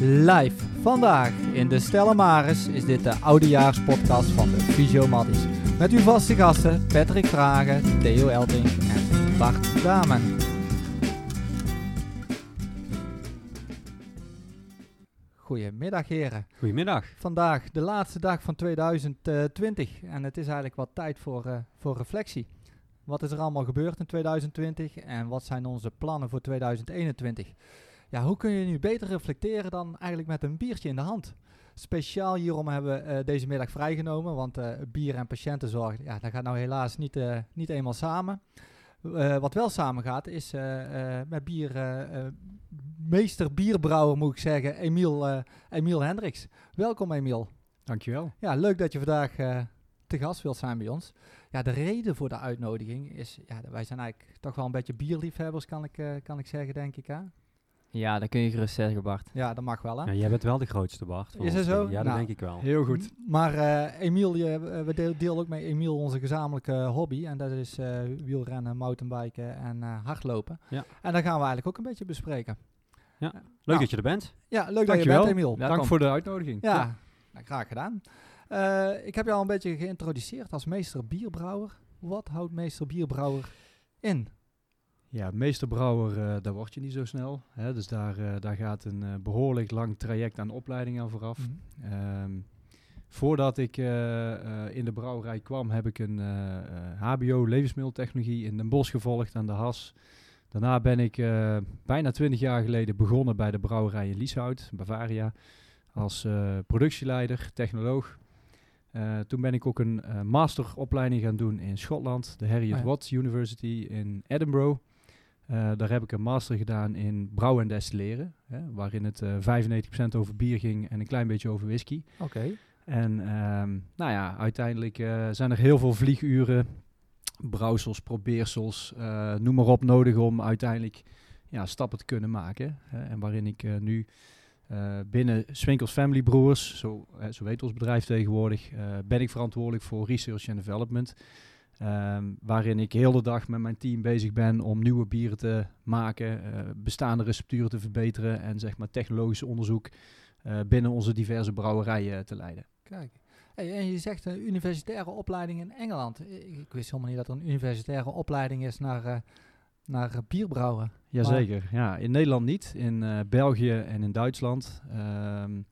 Live vandaag in de Stella Maris is dit de oudejaarspodcast van de Visio Matties. Met uw vaste gasten Patrick Vragen, Theo Elting en Bart Damen. Goedemiddag heren. Goedemiddag. Vandaag de laatste dag van 2020 en het is eigenlijk wat tijd voor, uh, voor reflectie. Wat is er allemaal gebeurd in 2020 en wat zijn onze plannen voor 2021? Ja, hoe kun je nu beter reflecteren dan eigenlijk met een biertje in de hand? Speciaal hierom hebben we uh, deze middag vrijgenomen, want uh, bier en patiëntenzorg, ja, dat gaat nou helaas niet, uh, niet eenmaal samen. wat wel samen gaat, is met bier, meester bierbrouwer moet ik zeggen, Emiel, Emiel Hendricks. Welkom Emiel. Dankjewel. Ja, leuk dat je vandaag te gast wilt zijn bij ons. Ja, de reden voor de uitnodiging is, ja, wij zijn eigenlijk toch wel een beetje bierliefhebbers, kan ik, kan ik zeggen, denk ik. Hè? Ja, dat kun je gerust zeggen, Bart. Ja, dat mag wel, hè? Ja, jij bent wel de grootste, Bart. Is dat zo? Ja, dat nou, denk ik wel. Heel goed. Maar uh, Emiel, je, we delen deel ook met Emiel onze gezamenlijke hobby. En dat is uh, wielrennen, mountainbiken en uh, hardlopen. Ja. En dat gaan we eigenlijk ook een beetje bespreken. Ja, leuk nou, dat je er bent. Ja, leuk dat je bent, Emiel. Dank voor de uitnodiging. Ja, ja. Nou, graag gedaan. ik heb je al een beetje geïntroduceerd als meester bierbrouwer. Wat houdt meester bierbrouwer in? Ja, meesterbrouwer, uh, daar word je niet zo snel. Hè? Dus daar, uh, daar gaat een uh, behoorlijk lang traject aan opleiding aan vooraf. Mm -hmm. um, voordat ik in de brouwerij kwam, heb ik een HBO levensmiddeltechnologie in Den Bosch gevolgd aan de Has. Daarna ben ik bijna twintig jaar geleden begonnen bij de brouwerij in Lieshout, Bavaria, als productieleider, technoloog. toen ben ik ook een masteropleiding gaan doen in Schotland, de Harriet oh ja. Watt University in Edinburgh. Uh, daar heb ik een master gedaan in brouwen en destilleren, hè, waarin het uh, 95% over bier ging en een klein beetje over whisky. Oké. Okay. En um, nou ja, uiteindelijk uh, zijn er heel veel vlieguren, brouwsels, probeersels, noem maar op, nodig om uiteindelijk ja, stappen te kunnen maken. Hè, en waarin ik nu binnen Swinkels Family Brewers, zo, zo heet ons bedrijf tegenwoordig, ben ik verantwoordelijk voor research en development. Um, waarin ik heel de dag met mijn team bezig ben om nieuwe bieren te maken, uh, bestaande recepturen te verbeteren en zeg maar technologisch onderzoek uh, binnen onze diverse brouwerijen te leiden. Kijk, hey, en je zegt een universitaire opleiding in Engeland. Ik, wist helemaal niet dat er een universitaire opleiding is naar, uh, naar bierbrouwen. Jazeker, ja. In Nederland niet, in België en in Duitsland. Um,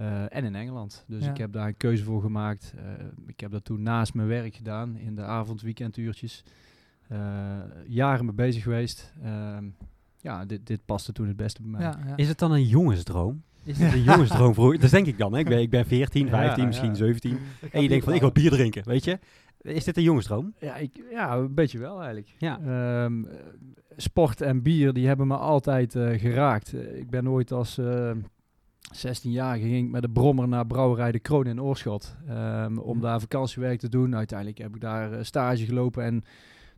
uh, en in Engeland. Dus ja. ik heb daar een keuze voor gemaakt. Uh, ik heb dat toen naast mijn werk gedaan in de avond, weekenduurtjes. Uh, jaren mee bezig geweest. Ehm, ja, dit, dit paste toen het beste bij mij. Ja, ja. Is het dan een jongensdroom? Is het een jongensdroom voor Dat denk ik dan. Hè? Ik, ben, ik ben 14, 15, misschien 17. En je denkt van, ik wil bier drinken, weet je? Is dit een jongensdroom? Ja, ik, ja een beetje wel eigenlijk. Ja. Um, sport en bier, die hebben me altijd geraakt. ik ben ooit als 16 jaar ging ik met de brommer naar brouwerij De Kroon in Oorschot. Um, om daar vakantiewerk te doen. Uiteindelijk heb ik daar uh, stage gelopen. En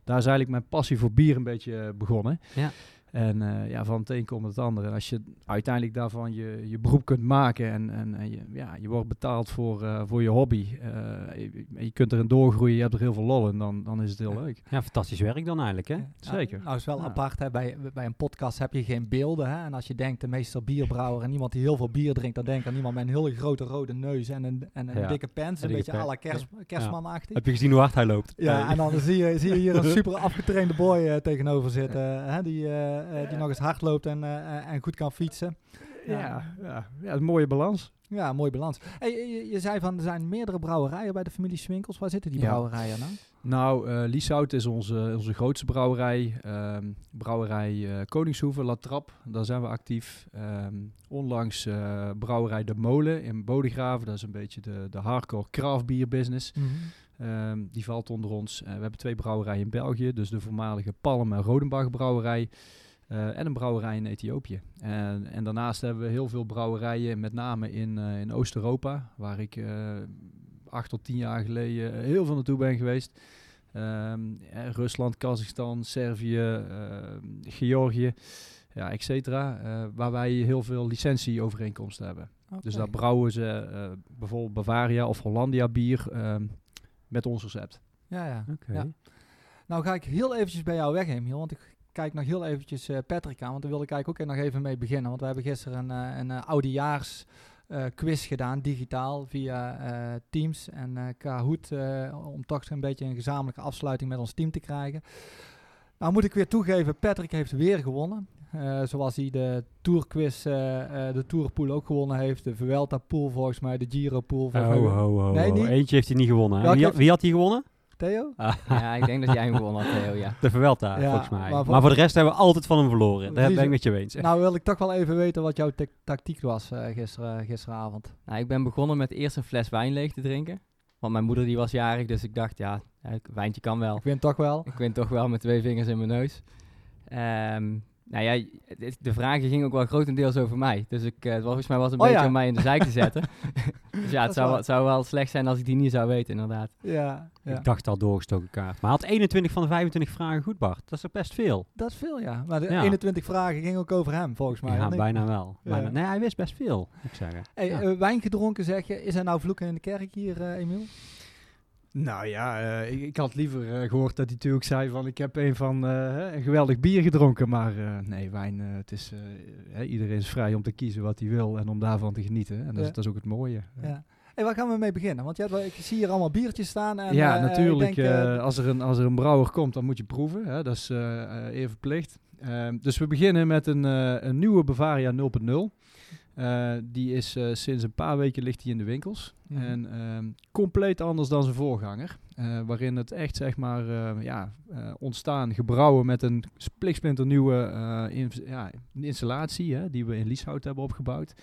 daar is eigenlijk mijn passie voor bier een beetje begonnen. Ja. En uh, ja, van het een komt het ander. En als je uiteindelijk daarvan je, je beroep kunt maken en, en, en je, ja, je wordt betaald voor, uh, voor je hobby. Uh, je, je, kunt erin doorgroeien, je hebt er heel veel lol in, dan, dan is het heel ja. leuk. Ja, fantastisch werk dan eigenlijk, hè? Ja, Zeker. Nou, nou is wel ja. apart, hè? Bij, bij een podcast heb je geen beelden, hè? En als je denkt, de meester bierbrouwer en iemand die heel veel bier drinkt, dan denk aan iemand met een hele grote rode neus en een, en een dikke pens. Een, een beetje à la kers, kerstmanachtig. Heb je gezien hoe hard hij loopt? Ja, en dan zie je, zie je hier een super afgetrainde boy tegenover zitten, hè? Die, die nog eens hard loopt en, uh, en goed kan fietsen. Ja, ja, ja, een mooie balans. Ja, een mooie balans. Hey, je, je, zei van er zijn meerdere brouwerijen bij de familie Swinkels. Waar zitten die brouwerijen nou? Nou, uh, Lieshout is onze, onze grootste brouwerij. Um, brouwerij uh, Koningshoeven, La Trappe, daar zijn we actief. Um, onlangs uh, brouwerij De Molen in Bodegraven. Dat is een beetje de, de hardcore craft beer business. Mm -hmm. um, die valt onder ons. we hebben twee brouwerijen in België. Dus de voormalige Palm en Rodenbach brouwerij. Uh, en een brouwerij in Ethiopië. En, en, daarnaast hebben we heel veel brouwerijen, met name in, uh, in Oost-Europa, waar ik uh, acht tot tien jaar geleden heel veel naartoe ben geweest. Um, Rusland, Kazachstan, Servië, Georgië, ja, et cetera. waar wij heel veel licentieovereenkomsten hebben. Okay. Dus daar brouwen ze bijvoorbeeld Bavaria of Hollandia bier met ons recept. Ja, ja. Okay. ja. Nou ga ik heel eventjes bij jou weg, Emiel, want ik kijk nog heel eventjes Patrick aan, want daar wil ik eigenlijk ook nog even mee beginnen. Want we hebben gisteren een, een oudejaars quiz gedaan, digitaal, via Teams en Kahoot, om toch een beetje een gezamenlijke afsluiting met ons team te krijgen. Nou moet ik weer toegeven, Patrick heeft weer gewonnen. Uh, zoals hij de Tourquiz, uh, uh, de Tourpool ook gewonnen heeft. De Vuelta Pool volgens mij, de Giro Pool. Oh, ho, nee, niet? Eentje heeft hij niet gewonnen. Wie wie had hij gewonnen? Theo? Ah. Ja, ik denk dat jij hem gewonnen had, Theo, ja. De Vuelta, volgens mij. Maar voor, maar voor, de rest hebben we altijd van hem verloren. Daar ben ik met je eens. Nou wil ik toch wel even weten wat jouw tactiek was gisteren, gisteravond. Nou, ik ben begonnen met eerst een fles wijn leeg te drinken. Want mijn moeder die was jarig, dus ik dacht, ja, wijntje kan wel. Ik win toch wel. Ik win toch wel met twee vingers in mijn neus. Um, nou ja, de vragen gingen ook wel grotendeels over mij. Dus ik, uh, volgens mij was het een oh beetje om mij in de zijk te zetten. dus ja, het zou, zou, wel slecht zijn als ik die niet zou weten, inderdaad. Ja, ja. Ik dacht al doorgestoken kaart. Maar had 21 van de 25 vragen goed, Bart. Dat is toch best veel? Dat is veel, ja. Maar de 21 vragen gingen ook over hem, volgens mij. Ja, bijna wel. Bijna. Nee, hij wist best veel, moet ik zeggen. Hey, uh, wijn gedronken, zeg je. Is hij nou vloeken in de kerk hier, uh, Emiel? Nou ja, uh, ik, ik, had liever uh, gehoord dat hij natuurlijk zei van ik heb een van uh, een geweldig bier gedronken. Maar nee, wijn, het is, iedereen is vrij om te kiezen wat hij wil en om daarvan te genieten. En dat, ja. is, dat is ook het mooie. Ja. Hey, waar gaan we mee beginnen? Want ja, ik zie hier allemaal biertjes staan. En, ja, natuurlijk. Denk, als, er een, als er een brouwer komt, dan moet je proeven. Hè? Dat is even verplicht. Ehm, dus we beginnen met een, een nieuwe Bavaria 0.0. Uh, die is uh, sinds een paar weken ligt in de winkels. Mm. En uh, compleet anders dan zijn voorganger. Uh, waarin het echt zeg maar ja, ontstaan, gebrouwen met een spliksplinternieuwe in, ja, installatie hè, die we in Lieshout hebben opgebouwd.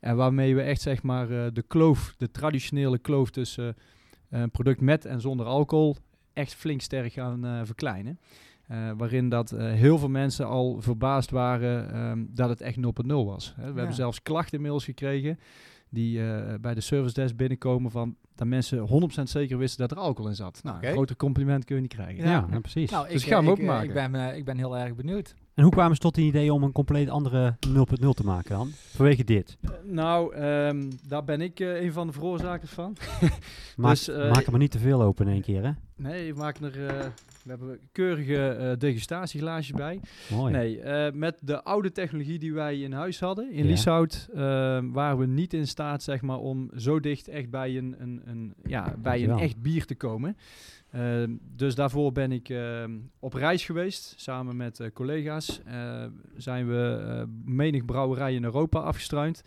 En waarmee we echt zeg maar de kloof, de traditionele kloof tussen een product met en zonder alcohol echt flink sterk gaan verkleinen. Uh, waarin dat uh, heel veel mensen al verbaasd waren um, dat het echt 0.0 was. Hè. We ja. hebben zelfs klachtenmails gekregen die uh, bij de service desk binnenkomen van dat mensen 100% zeker wisten dat er alcohol in zat. Nou, okay. een groter compliment kun je niet krijgen. Ja, ja precies. Nou, dus ik, gaan we ook maken. Ik ben, ik ben heel erg benieuwd. En hoe kwamen ze tot het idee om een compleet andere 0.0 te maken dan? Vanwege dit? nou, um, daar ben ik een van de veroorzakers van. maak, dus, maak er maar niet te veel open in één keer, hè? Nee, ik maak er we hebben keurige uh, degustatieglaasjes bij. Mooi. Nee, uh, met de oude technologie die wij in huis hadden, in ja. Lieshout, uh, waren we niet in staat zeg maar, om zo dicht echt bij een, een, een ja, bij een echt bier te komen. dus daarvoor ben ik op reis geweest, samen met collega's. zijn we menig brouwerij in Europa afgestruind.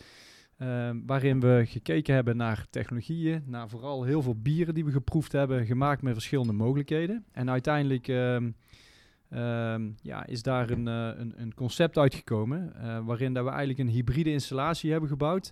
Uh, waarin we gekeken hebben naar technologieën, naar vooral heel veel bieren die we geproefd hebben, gemaakt met verschillende mogelijkheden. En uiteindelijk uh, uh, ja, is daar een, uh, een, een, concept uitgekomen, uh, waarin dat we eigenlijk een hybride installatie hebben gebouwd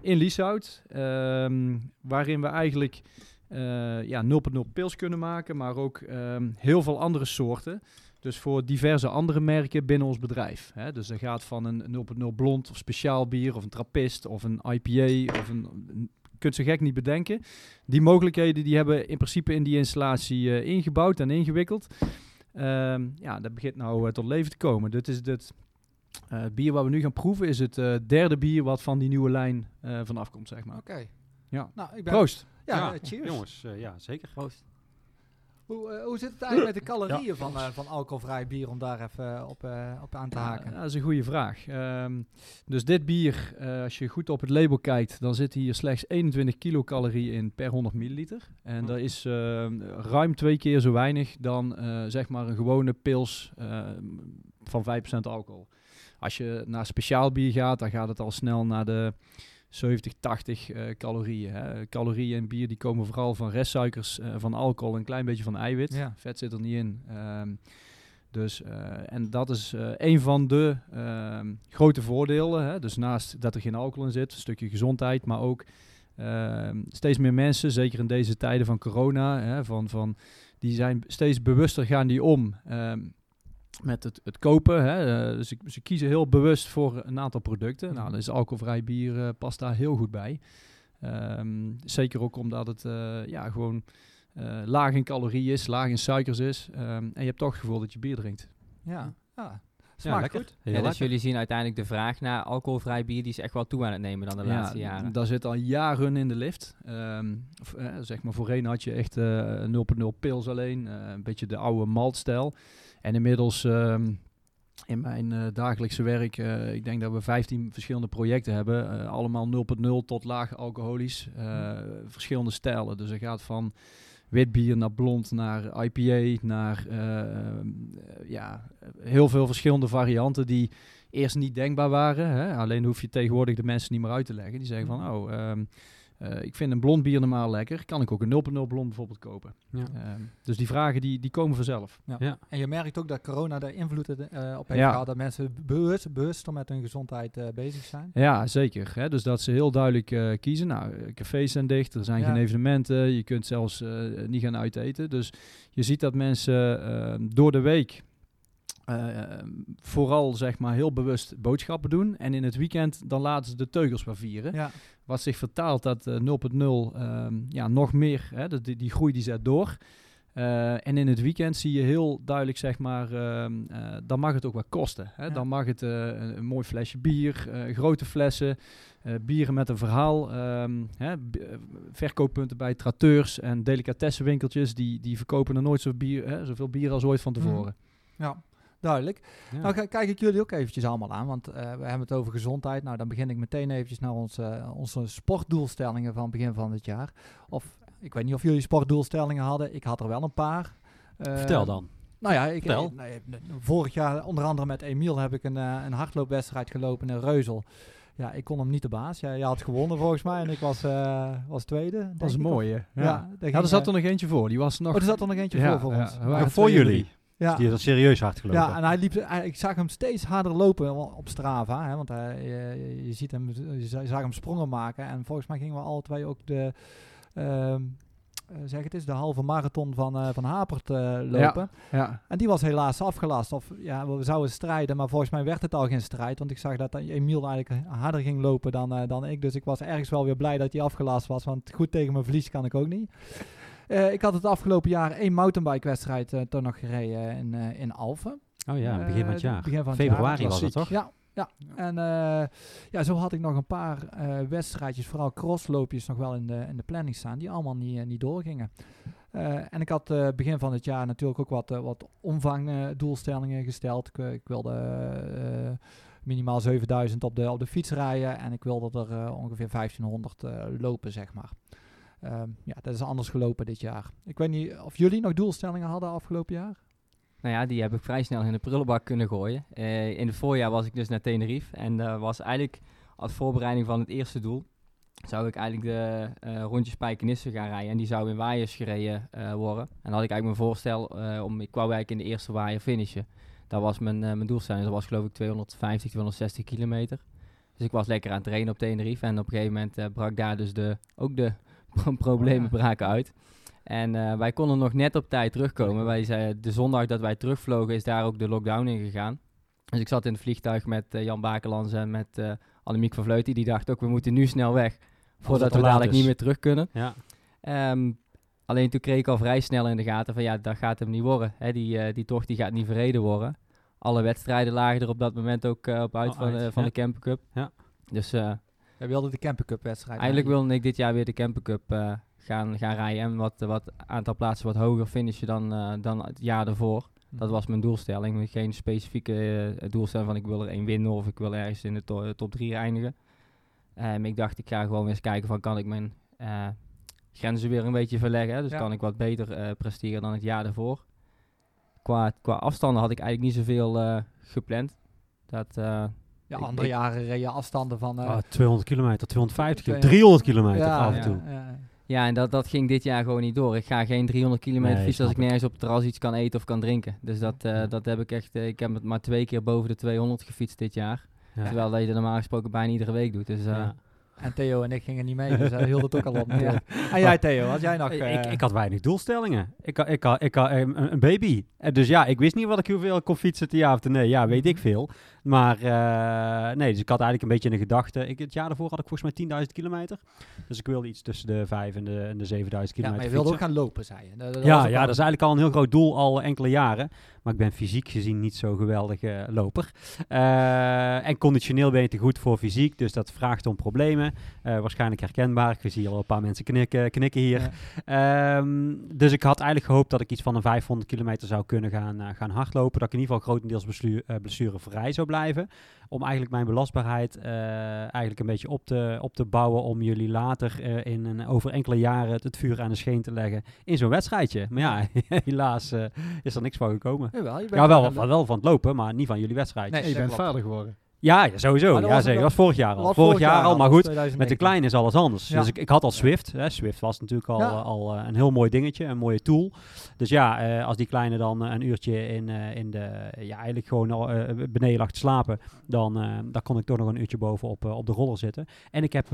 in Lieshout, ehm, waarin we eigenlijk uh, ja, 0.0 pils kunnen maken, maar ook ehm, heel veel andere soorten. Dus voor diverse andere merken binnen ons bedrijf. Hè. Dus dat gaat van een 0.0 blond of speciaal bier of een trappist of een IPA of een, een kunt ze gek niet bedenken. Die mogelijkheden die hebben in principe in die installatie uh, ingebouwd en ingewikkeld. Um, ja, dat begint nou uh, tot leven te komen. Dit is het uh, bier wat we nu gaan proeven is het derde bier wat van die nieuwe lijn vanaf komt, zeg maar. Oké. Okay. Ja. Nou, ik ben Proost. Ja, ja cheers. Jongens, ja, zeker. Proost. Hoe, uh, hoe zit het eigenlijk met de calorieën ja. van, uh, van alcoholvrij bier, om daar even op, uh, op aan te haken? Dat is een goede vraag. Um, dus dit bier, als je goed op het label kijkt, dan zit hier slechts 21 kilocalorieën in per 100 milliliter. En dat is ehm, ruim twee keer zo weinig dan zeg maar een gewone pils ehm, van 5% alcohol. Als je naar speciaal bier gaat, dan gaat het al snel naar de 70, 80 uh, calorieën. Hè. Calorieën in bier die komen vooral van restsuikers, uh, van alcohol, een klein beetje van eiwit. Ja. Vet zit er niet in. Um, dus, uh, en dat is een van de uh, grote voordelen. Hè. Dus naast dat er geen alcohol in zit, een stukje gezondheid, maar ook ehm, steeds meer mensen, zeker in deze tijden van corona, hè, van, van, die zijn steeds bewuster gaan die om um, met het, het kopen. Hè. Uh, ze, ze, kiezen heel bewust voor een aantal producten. Mm. Nou, dan is alcoholvrij bier uh, past daar heel goed bij. Um, zeker ook omdat het uh, ja, gewoon laag in calorieën is, laag in suikers is. Um, en je hebt toch het gevoel dat je bier drinkt. Ja, ja. Smaakt ja, goed. Ja, dus jullie zien uiteindelijk de vraag naar alcoholvrij bier, die is echt wel toe aan het nemen dan de ja, laatste jaren. Daar zit al jaren in de lift. Um, zeg maar voorheen had je echt 0.0 pils alleen, een beetje de oude maltstijl. En inmiddels um, in mijn dagelijkse werk, ik denk dat we 15 verschillende projecten hebben. allemaal 0.0 tot laag alcoholisch. verschillende stijlen. Dus het gaat van wit bier naar blond, naar IPA, naar ja, heel veel verschillende varianten die eerst niet denkbaar waren. Hè? Alleen hoef je tegenwoordig de mensen niet meer uit te leggen. Die zeggen van, oh, um, uh, ik vind een blond bier normaal lekker. Kan ik ook een 0.0 blond bijvoorbeeld kopen? Ja. Um, dus die vragen die, die komen vanzelf. Ja. ja. En je merkt ook dat corona daar invloed uh, op heeft gehad. Dat mensen bewust, bewuster met hun gezondheid uh, bezig zijn. Ja, zeker. Hè? Dus dat ze heel duidelijk kiezen. Nou, cafés zijn dicht, er zijn geen evenementen. Je kunt zelfs niet gaan uiteten. Dus je ziet dat mensen ehm, door de week uh, vooral zeg maar heel bewust boodschappen doen. En in het weekend dan laten ze de teugels maar vieren. Ja. Wat zich vertaalt dat uh, 0.0 ehm, ja, nog meer, hè, die, die groei die zet door. Uh, en in het weekend zie je heel duidelijk, zeg maar, uh, dan mag het ook wat kosten. Hè? Dan mag het een, een, mooi flesje bier, grote flessen, bieren met een verhaal. Um, hè? verkooppunten bij trakteurs en delicatessenwinkeltjes, die, die verkopen er nooit zo bier, hè? zoveel bier als ooit van mhm. tevoren. Ja, duidelijk. Nou kijk ik jullie ook eventjes allemaal aan, want uh, we hebben het over gezondheid. Nou, dan begin ik meteen eventjes naar onze, onze sportdoelstellingen van begin van het jaar. Of, ik weet niet of jullie sportdoelstellingen hadden. Ik had er wel een paar. Uh, Vertel dan. Nou ja, ik, Vertel. Nee, vorig jaar onder andere met Emiel heb ik een, uh, een hardloopwedstrijd gelopen in Reuzel. Ja, ik kon hem niet de baas. Ja, jij had gewonnen volgens mij en ik was, uh, was tweede. Dat is mooi, hè? Ja, ja, er zat er nog eentje voor. Die was nog... Oh, er zat er nog eentje voor voor ons. voor jullie. Ja. Dus die heeft serieus hard gelopen. Ja, en hij liep, ik zag hem steeds harder lopen op Strava. Hè, want hij, je, je, ziet hem, je zag hem sprongen maken. En volgens mij gingen we alle twee ook de, uh, zeg het is, de halve marathon van, uh, van Hapert uh, lopen. Ja, ja, En die was helaas afgelast. Of ja, we zouden strijden, maar volgens mij werd het al geen strijd. Want ik zag dat Emiel eigenlijk harder ging lopen dan, dan ik. Dus ik was ergens wel weer blij dat hij afgelast was. Want goed tegen mijn verlies kan ik ook niet. Uh, ik had het afgelopen jaar één mountainbike-wedstrijd uh, toen nog gereden in, uh, in Alphen. Oh ja, begin van het jaar. Begin van Februari was het toch? Ja, ja. En ja, zo had ik nog een paar wedstrijdjes, vooral crossloopjes, nog wel in de, in de planning staan, die allemaal niet, niet doorgingen. en ik had begin van het jaar natuurlijk ook wat, wat omvangdoelstellingen gesteld. Ik, ik wilde minimaal 7000 op de, op de fiets rijden en ik wilde er ongeveer 1500 lopen, zeg maar. Um, ja, dat is anders gelopen dit jaar. Ik weet niet of jullie nog doelstellingen hadden afgelopen jaar? Nou ja, die heb ik vrij snel in de prullenbak kunnen gooien. Uh, in het voorjaar was ik dus naar Tenerife. En uh, was eigenlijk als voorbereiding van het eerste doel. Zou ik eigenlijk de uh, rondjes gaan rijden. En die zou in waaiers gereden uh, worden. En dan had ik eigenlijk mijn voorstel om... Ik wou eigenlijk in de eerste waaier finishen. Dat was mijn, mijn doelstelling. Dat was geloof ik 250, 260 kilometer. Dus ik was lekker aan het trainen op Tenerife. En op een gegeven moment brak daar dus de, ook de problemen oh braken uit. En uh, wij konden nog net op tijd terugkomen. Wij zeiden, de zondag dat wij terugvlogen is daar ook de lockdown in gegaan. Dus ik zat in het vliegtuig met uh, Jan Bakelands en met uh, Annemiek van Vleuten. Die dacht ook, we moeten nu snel weg. Voordat we dadelijk niet meer terug kunnen. Ja. Um, alleen toen kreeg ik al vrij snel in de gaten van ja, dat gaat hem niet worden. Hè, die, die tocht die gaat niet verreden worden. Alle wedstrijden lagen er op dat moment ook op uit oh, van, van de Camper Cup. Ja. Dus Jij wilde de Camper Cup wedstrijd. Eigenlijk wilde ik dit jaar weer de Camper Cup uh, gaan, gaan rijden. En wat, wat aantal plaatsen wat hoger finishen dan, uh, dan het jaar ervoor. Dat mhm. was mijn doelstelling. Geen specifieke uh, doelstelling van ik wil er één winnen of ik wil ergens in de to top 3 eindigen. Um, ik dacht ik ga gewoon eens kijken van kan ik mijn grenzen weer een beetje verleggen. Hè? Dus kan ik wat beter presteren dan het jaar ervoor. Qua, qua afstanden had ik eigenlijk niet zoveel gepland. Dat, ja, andere jaren reed je afstanden van... Uh, 200 kilometer, 250 kilometer, 300 kilometer af en toe. Ja, ja, en dat, dat ging dit jaar gewoon niet door. Ik ga geen 300 kilometer fietsen als ik nergens op het terras iets kan eten of kan drinken. Dus dat, uh, dat heb ik echt... Uh, ik heb het maar twee keer boven de 200 gefietst dit jaar. Terwijl dat je dat normaal gesproken bijna iedere week doet. Dus uh, en Theo en ik gingen niet mee, dus hij hield het ook al op. En jij Theo, had jij nog... ik, ik, eh, had weinig doelstellingen. Ik, ik, ik, ik had een, een baby. En dus ja, ik wist niet wat ik hoeveel kon fietsen te ja of te nee. Ja, weet ik mhm. veel. Maar uh, nee, dus ik had eigenlijk een beetje een gedachte. Ik, het jaar daarvoor had ik volgens mij 10.000 kilometer. Dus ik wilde iets tussen de 5 en de, en de 7.000 kilometer Ja, maar je wilde ook gaan lopen, zei je. Dat, ja, ja dat is eigenlijk al een heel groot doel al enkele jaren. Maar ik ben fysiek gezien niet zo geweldige loper. Uh, en conditioneel ben je te goed voor fysiek, dus dat vraagt om problemen. waarschijnlijk herkenbaar. Ik zie al een paar mensen knikken, knikken hier. Ehm, dus ik had eigenlijk gehoopt dat ik iets van een 500 kilometer zou kunnen gaan, gaan hardlopen. Dat ik in ieder geval grotendeels blessurevrij zou blijven om eigenlijk mijn belastbaarheid uh, eigenlijk een beetje op te, op te bouwen. Om jullie later uh, in een, over enkele jaren het, vuur aan de scheen te leggen in zo'n wedstrijdje. Maar ja, helaas uh, is er niks van gekomen. Jawel, je bent ja, wel, van, wel van het lopen, maar niet van jullie wedstrijdje. Nee, je bent vader geworden. Ja, ja sowieso. Ja, zeker. Dat was vorig jaar al. Vorig, jaar, al, maar goed, met de kleine is alles anders. Dus ik, ik had al Swift. Hè. Swift was natuurlijk al, al uh, een heel mooi dingetje, een mooie tool. Dus ja, uh, als die kleine dan uh, een uurtje in, in de, ja, eigenlijk gewoon beneden lag te slapen, dan, dan kon ik toch nog een uurtje bovenop op de roller zitten. En ik heb,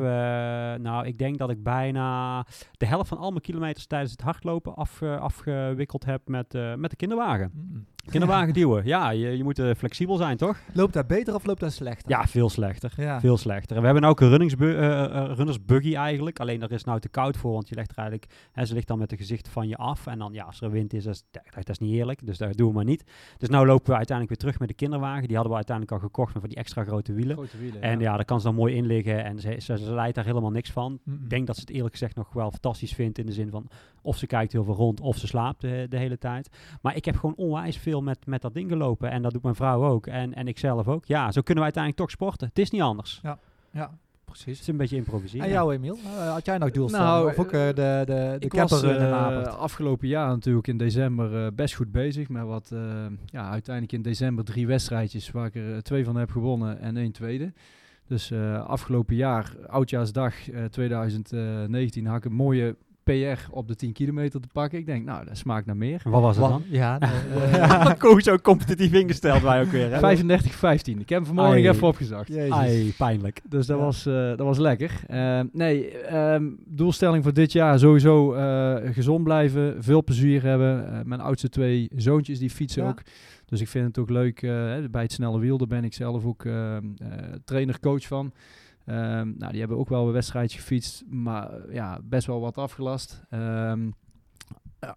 nou, ik denk dat ik bijna de helft van al mijn kilometers tijdens het hardlopen af, afgewikkeld heb met, met de kinderwagen. Mm. Kinderwagen duwen. Ja, je, je moet flexibel zijn, toch? Loopt dat beter of loopt dat slechter? Ja, veel slechter. Ja. Veel slechter. we hebben ook een runnings uh, runners buggy eigenlijk. Alleen er is nou te koud voor, want je legt er eigenlijk... Hè, ze ligt dan met de gezicht van je af. En dan, ja, als er wind is, dat, dat is niet eerlijk. Dus dat doen we maar niet. Dus nou lopen we uiteindelijk weer terug met de kinderwagen. Die hadden we uiteindelijk al gekocht, met van die extra grote wielen. Grote wielen en ja. daar kan ze dan mooi in liggen. En ze, ze, ze leidt daar helemaal niks van. Ik denk dat ze het eerlijk gezegd nog wel fantastisch vindt. In de zin van, of ze kijkt heel veel rond, of ze slaapt de, de hele tijd. Maar ik heb gewoon onwijs veel met, met dat ding gelopen. En dat doet mijn vrouw ook. En, en ik zelf ook. Ja, zo kunnen we uiteindelijk toch sporten. Het is niet anders. Ja, ja precies. Het is een beetje improviseren. En jou, Emiel? Uh, had jij nog doelstellingen? Nou, of ook uh, de, de, de was, uh, afgelopen jaar natuurlijk in december best goed bezig. Met wat, ja, uiteindelijk in december drie wedstrijdjes waar ik er twee van heb gewonnen en één tweede. Dus afgelopen jaar, oudjaarsdag 2019, had ik een mooie PR op de 10 kilometer te pakken. Ik denk, nou, dat smaakt naar meer. Wat was het dan? Ja, uh, zo competitief ingesteld wij ook weer. 35, 15. Ik heb hem vanmorgen Ai. even opgezocht. Ai, pijnlijk. Dus dat, was, uh, dat was lekker. Uh, nee, um, doelstelling voor dit jaar sowieso gezond blijven, veel plezier hebben. mijn oudste twee zoontjes die fietsen ook. Dus ik vind het ook leuk. bij het snelle wiel, daar ben ik zelf ook ehm, trainer, coach van. Um, nou, die hebben ook wel een wedstrijdje gefietst, maar eh, ja, best wel wat afgelast. Um,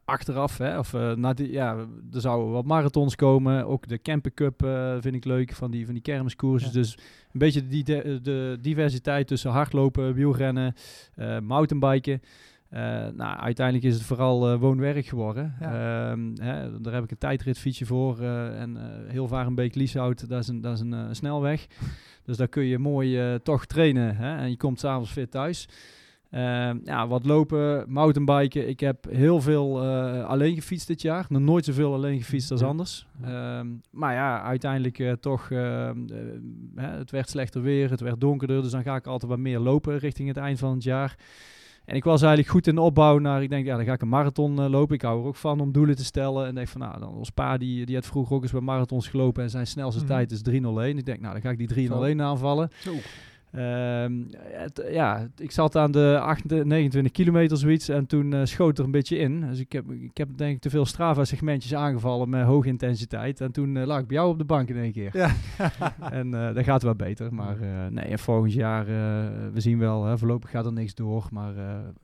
achteraf, hè, of uh, na die, ja, er zouden wat marathons komen. Ook de Camper Cup uh, vind ik leuk, van die, van die kermiskoersen. Dus een beetje de, de, de, diversiteit tussen hardlopen, wielrennen, uh, mountainbiken. nou, uiteindelijk is het vooral woon-werk geworden. Ja. Um, hè, daar heb ik een tijdritfietsje voor. en heel Varenbeek-Lieshout, dat is een, dat is een snelweg. Dus daar kun je mooi uh, toch trainen. Hè? En je komt s'avonds fit thuis. Uh, ja, wat lopen, mountainbiken. Ik heb heel veel uh, alleen gefietst dit jaar. Nog nooit zoveel alleen gefietst als anders. Uh, maar ja, uiteindelijk uh, toch, ehm, het werd slechter weer, het werd donkerder. Dus dan ga ik altijd wat meer lopen richting het eind van het jaar. En ik was eigenlijk goed in de opbouw naar, ik denk, ja, dan ga ik een marathon uh, lopen. Ik hou er ook van om doelen te stellen. En denk van, nou, dan ons pa, die, die had vroeger ook eens bij marathons gelopen. En zijn snelste mm tijd is 3.01. Ik denk, nou, dan ga ik die 3.01 aanvallen. Zo. Ehm, ja, ik zat aan de 28, 29 kilometer zoiets en toen uh, schoot er een beetje in. Dus ik heb, ik heb denk ik te veel Strava-segmentjes aangevallen met hoge intensiteit. En toen uh, lag ik bij jou op de bank in één keer. Ja. en uh, dat gaat wel beter. Maar nee, en volgend jaar, we zien wel, hè, voorlopig gaat er niks door. Maar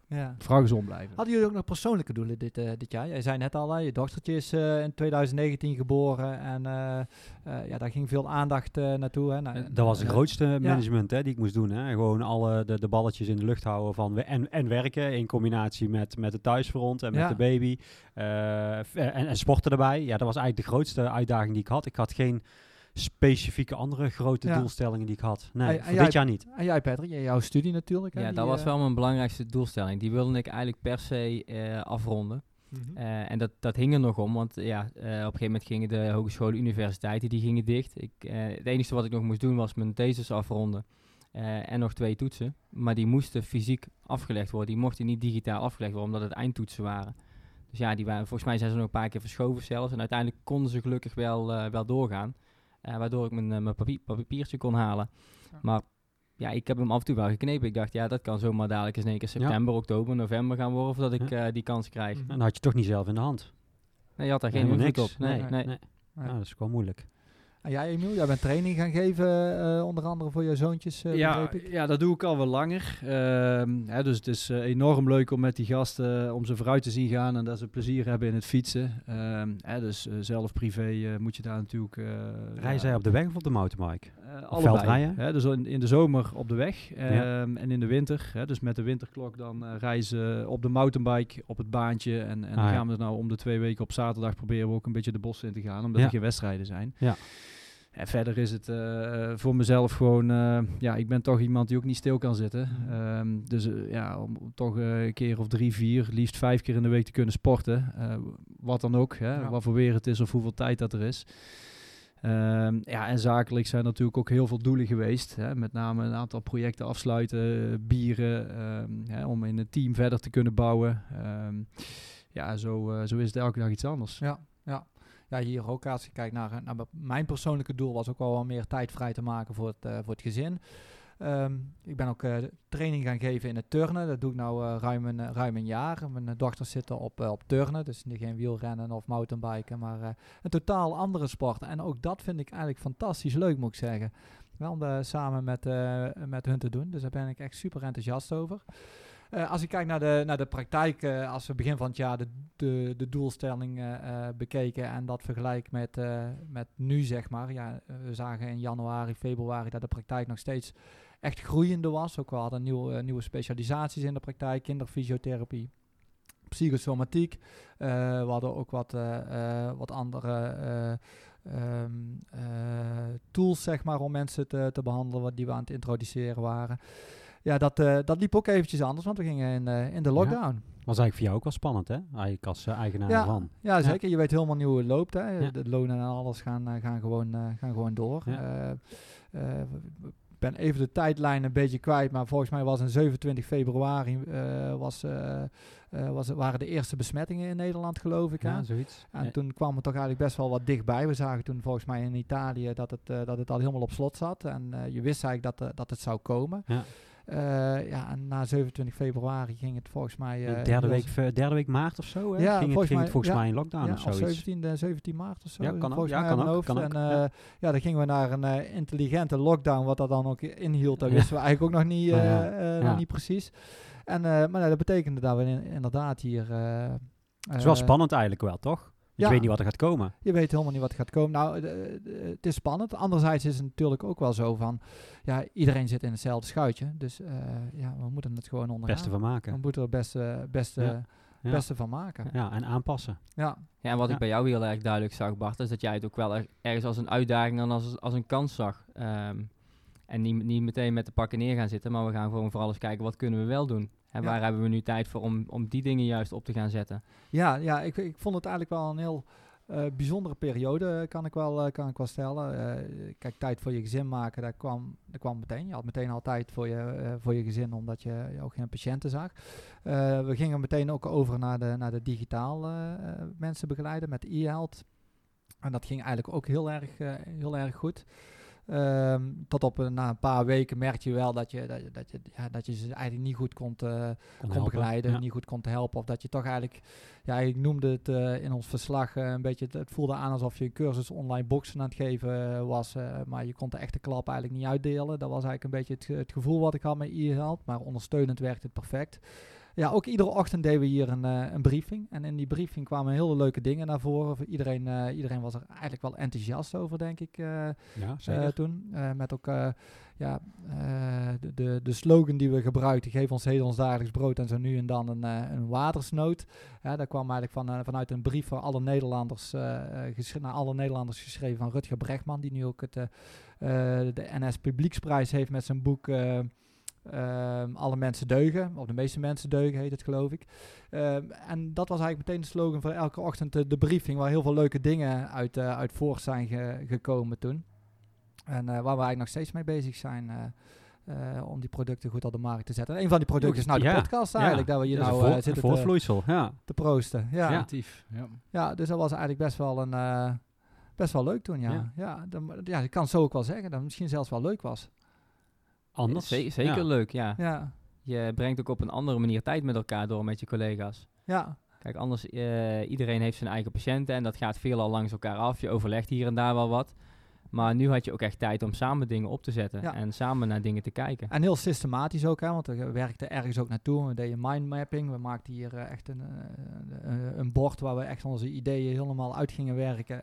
ja. Vooral gezond blijven. Hadden jullie ook nog persoonlijke doelen dit, uh, dit jaar? Jij zei net al, je dochtertje is uh, in 2019 geboren en uh, ja, daar ging veel aandacht naartoe. Hè? Nou, dat was het grootste management hè, die ik moest doen. Hè? Gewoon alle de, de balletjes in de lucht houden van en, en werken in combinatie met, met het thuisfront en met ja. de baby. En, en sporten erbij. Ja, dat was eigenlijk de grootste uitdaging die ik had. Ik had geen specifieke andere grote doelstellingen die ik had. Nee, voor dit jaar niet. En jij Patrick, jouw studie natuurlijk. Hè, ja, dat was eh, wel mijn belangrijkste doelstelling. Die wilde ik eigenlijk per se uh, afronden. Mhm. uh, en dat, dat hing er nog om, want ja, uh, op een gegeven moment gingen de hogescholen, universiteiten, die gingen dicht. Ik, het enige wat ik nog moest doen was mijn thesis afronden en nog twee toetsen. Maar die moesten fysiek afgelegd worden. Die mochten niet digitaal afgelegd worden, omdat het eindtoetsen waren. Dus ja, die waren, volgens mij zijn ze nog een paar keer verschoven zelfs. En uiteindelijk konden ze gelukkig wel, wel doorgaan. Uh, waardoor ik mijn, uh, mijn papier, papiertje kon halen. Maar ja, ik heb hem af en toe wel geknepen. Ik dacht, ja, dat kan zomaar dadelijk eens in één keer september, oktober, november gaan worden, voordat ik uh, die kans krijg. En dan had je toch niet zelf in de hand. Nee, je had daar geen invloed op. Nee, nee. nee. nee. Nou, dat is gewoon moeilijk. En jij, Emiel, jij bent training gaan geven, uh, onder andere voor je zoontjes, uh, ja, ja, dat doe ik al wel langer. Uh, hè, dus het is uh, enorm leuk om met die gasten, om ze vooruit te zien gaan en dat ze plezier hebben in het fietsen. Ehm, hè, dus zelf privé moet je daar natuurlijk... Rij zij op de weg of op de mountainbike? allebei. Hè, dus in, in, de zomer op de weg ehm, en in de winter. Hè, dus met de winterklok dan uh, reizen op de mountainbike op het baantje. En, en ah, dan gaan we nou om de twee weken op zaterdag proberen we ook een beetje de bossen in te gaan. Omdat er geen wedstrijden zijn. Ja. En verder is het uh, voor mezelf gewoon, uh, ja, ik ben toch iemand die ook niet stil kan zitten. Um, dus uh, ja, om toch een keer of drie, vier, liefst vijf keer in de week te kunnen sporten. wat dan ook, hè, ja. wat voor weer het is of hoeveel tijd dat er is. Um, ja, en zakelijk zijn natuurlijk ook heel veel doelen geweest. Hè, met name een aantal projecten afsluiten, bieren, um, hè, om in een team verder te kunnen bouwen. ja, zo, zo is het elke dag iets anders. Ja, ja hier ook als je kijkt naar, naar mijn persoonlijke doel was ook wel wat meer tijd vrij te maken voor het, uh, voor het gezin. Um, ik ben ook uh, training gaan geven in het turnen. Dat doe ik nu uh, ruim, een, ruim een jaar. Mijn dochters zitten op, op turnen, dus geen wielrennen of mountainbiken, maar een totaal andere sport. En ook dat vind ik eigenlijk fantastisch leuk, moet ik zeggen. Wel om samen met, met hun te doen. Dus daar ben ik echt super enthousiast over. Uh, als ik kijk naar de, naar de praktijk, uh, als we begin van het jaar de, de, de doelstelling uh, bekeken en dat vergelijk met, met nu, zeg maar. Ja, we zagen in januari, februari dat de praktijk nog steeds echt groeiende was. Ook we hadden nieuwe, nieuwe specialisaties in de praktijk, kinderfysiotherapie, psychosomatiek. we hadden ook wat, wat andere um, tools, zeg maar, om mensen te, te behandelen, wat die we aan het introduceren waren ja, dat, uh, dat liep ook eventjes anders, want we gingen in, uh, in de lockdown. Ja. Was eigenlijk voor jou ook wel spannend, hè? Eigenlijk als uh, eigenaar ja, van. Ja, zeker. Je weet helemaal niet hoe het loopt, hè? De lonen en alles gaan, gaan, gewoon, gaan gewoon door. Ik ben even de tijdlijn een beetje kwijt, maar volgens mij was in 27 februari was, was, waren de eerste besmettingen in Nederland, geloof ik. Ja, zoiets. En toen kwam het toch eigenlijk best wel wat dichtbij. We zagen toen volgens mij in Italië dat het, dat het al helemaal op slot zat. En je wist eigenlijk dat, dat het zou komen. Ja. Uh, ja, na 27 februari ging het volgens mij... Uh, derde, week, derde week maart of zo, hè? Ja, ging het, ging volgens mij in lockdown ja, of zoiets. 17, 17 maart of zo. Ja, kan ook. Ja, kan ook, kan en, uh, ja. ja. dan gingen we naar een intelligente lockdown. Wat dat dan ook inhield, dat wisten we eigenlijk ook nog niet, nog niet precies. En, maar nou, dat betekende dat we in, inderdaad hier... het is wel spannend eigenlijk wel, toch? Je weet niet wat er gaat komen. Je weet helemaal niet wat er gaat komen. Nou, het is spannend. Anderzijds is het natuurlijk ook wel zo van... Ja, iedereen zit in hetzelfde schuitje. Dus uh, ja, we moeten het gewoon ondergaan. Beste van maken. We moeten er het beste, beste, beste van maken. Ja, en aanpassen. Ja. ja en wat ik bij jou heel erg duidelijk zag, Bart... is dat jij het ook wel ergens als een uitdaging en als, als een kans zag. Um, en niet, niet meteen met de pakken neer gaan zitten... maar we gaan gewoon vooral eens kijken... wat kunnen we wel doen? En waar hebben we nu tijd voor om, om die dingen juist op te gaan zetten? Ja, ja ik, ik vond het eigenlijk wel een heel uh, bijzondere periode, kan ik wel, uh, kan ik wel stellen. Uh, kijk, tijd voor je gezin maken, dat kwam, dat kwam meteen. Je had meteen al tijd voor je, voor je gezin, omdat je, je ook geen patiënten zag. we gingen meteen ook over naar de, naar de digitaal mensen begeleiden met e-health. En dat ging eigenlijk ook heel erg, heel erg goed. Um, tot op na een paar weken merkte je wel dat je, dat, dat je, ja, dat je ze eigenlijk niet goed kon, uh, kon, begeleiden, niet goed kon helpen. Of dat je toch eigenlijk, ja, ik noemde het uh, in ons verslag uh, een beetje, het, voelde aan alsof je een cursus online boksen aan het geven was. maar je kon de echte klap eigenlijk niet uitdelen. Dat was eigenlijk een beetje het, het gevoel wat ik had met e-help. Maar ondersteunend werkte het perfect. Ja, ook iedere ochtend deden we hier een, uh, een briefing. En in die briefing kwamen hele leuke dingen naar voren. Iedereen, uh, iedereen was er eigenlijk wel enthousiast over, denk ik, uh, ja, toen. met ook ja, de, de, de, slogan die we gebruikten, geef ons heden ons dagelijks brood en zo nu en dan een, een watersnood. Dat kwam eigenlijk van, vanuit een brief voor alle Nederlanders, naar alle Nederlanders geschreven van Rutger Brechtman, die nu ook het, de NS Publieksprijs heeft met zijn boek... Um, alle mensen deugen, of de meeste mensen deugen heet het geloof ik. Um, en dat was eigenlijk meteen de slogan voor elke ochtend de, de briefing, waar heel veel leuke dingen uit, uh, uit voort zijn ge, gekomen toen. En uh, waar we eigenlijk nog steeds mee bezig zijn. Uh, om die producten goed op de markt te zetten. En een van die producten is nou de podcast eigenlijk, ja. dat we hier nou voor, zitten voorvloeisel, te, ja. te proosten. Ja. Ja. ja. ja, dus dat was eigenlijk best wel een best wel leuk toen, ja. Ja, ja, dan, ja, ik kan zo ook wel zeggen dat het misschien zelfs wel leuk was anders. zeker leuk, ja. ja. Je brengt ook op een andere manier tijd met elkaar door met je collega's. Ja. Kijk, anders, uh, iedereen heeft zijn eigen patiënten en dat gaat veelal langs elkaar af. Je overlegt hier en daar wel wat. Maar nu had je ook echt tijd om samen dingen op te zetten en samen naar dingen te kijken. En heel systematisch ook, hè, want we werkten ergens ook naartoe. We deden mindmapping. We maakten hier uh, echt een, uh, een bord waar we echt onze ideeën helemaal uit gingen werken.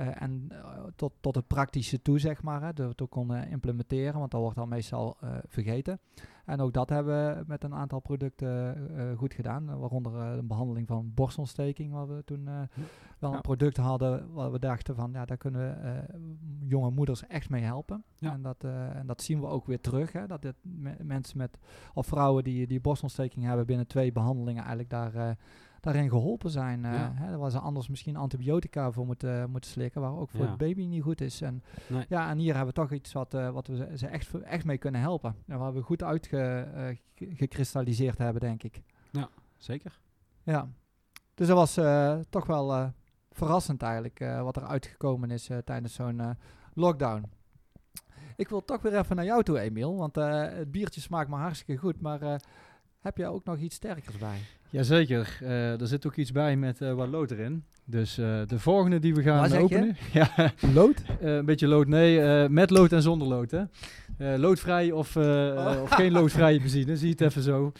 Uh, en tot, tot het praktische toe, zeg maar, hè, dat we het konden implementeren, want dat wordt al meestal vergeten. En ook dat hebben we met een aantal producten goed gedaan, waaronder de behandeling van borstontsteking, waar we toen wel een product hadden waar we dachten van, ja, daar kunnen we jonge moeders echt mee helpen. En, dat, en dat zien we ook weer terug, hè, dat dit mensen met, of vrouwen die, die borstontsteking hebben binnen twee behandelingen eigenlijk daar daarin geholpen zijn. Uh, ja. hè, waar ze anders misschien antibiotica voor moeten, moeten slikken, waar ook voor het baby niet goed is. En, ja, en hier hebben we toch iets wat, uh, wat we ze echt, echt mee kunnen helpen. En waar we goed uitgekristalliseerd hebben, denk ik. Ja, zeker. Ja, dus dat was toch wel verrassend eigenlijk, wat er uitgekomen is tijdens zo'n lockdown. Ik wil toch weer even naar jou toe, Emiel, want het biertje smaakt me hartstikke goed, maar heb je ook nog iets sterkers bij? Jazeker, uh, er zit ook iets bij met uh, wat lood erin. Dus uh, de volgende die we gaan openen. ja, lood? een beetje lood, nee, met lood en zonder lood. Hè? loodvrij of, oh. of geen loodvrije benzine, zie het even zo.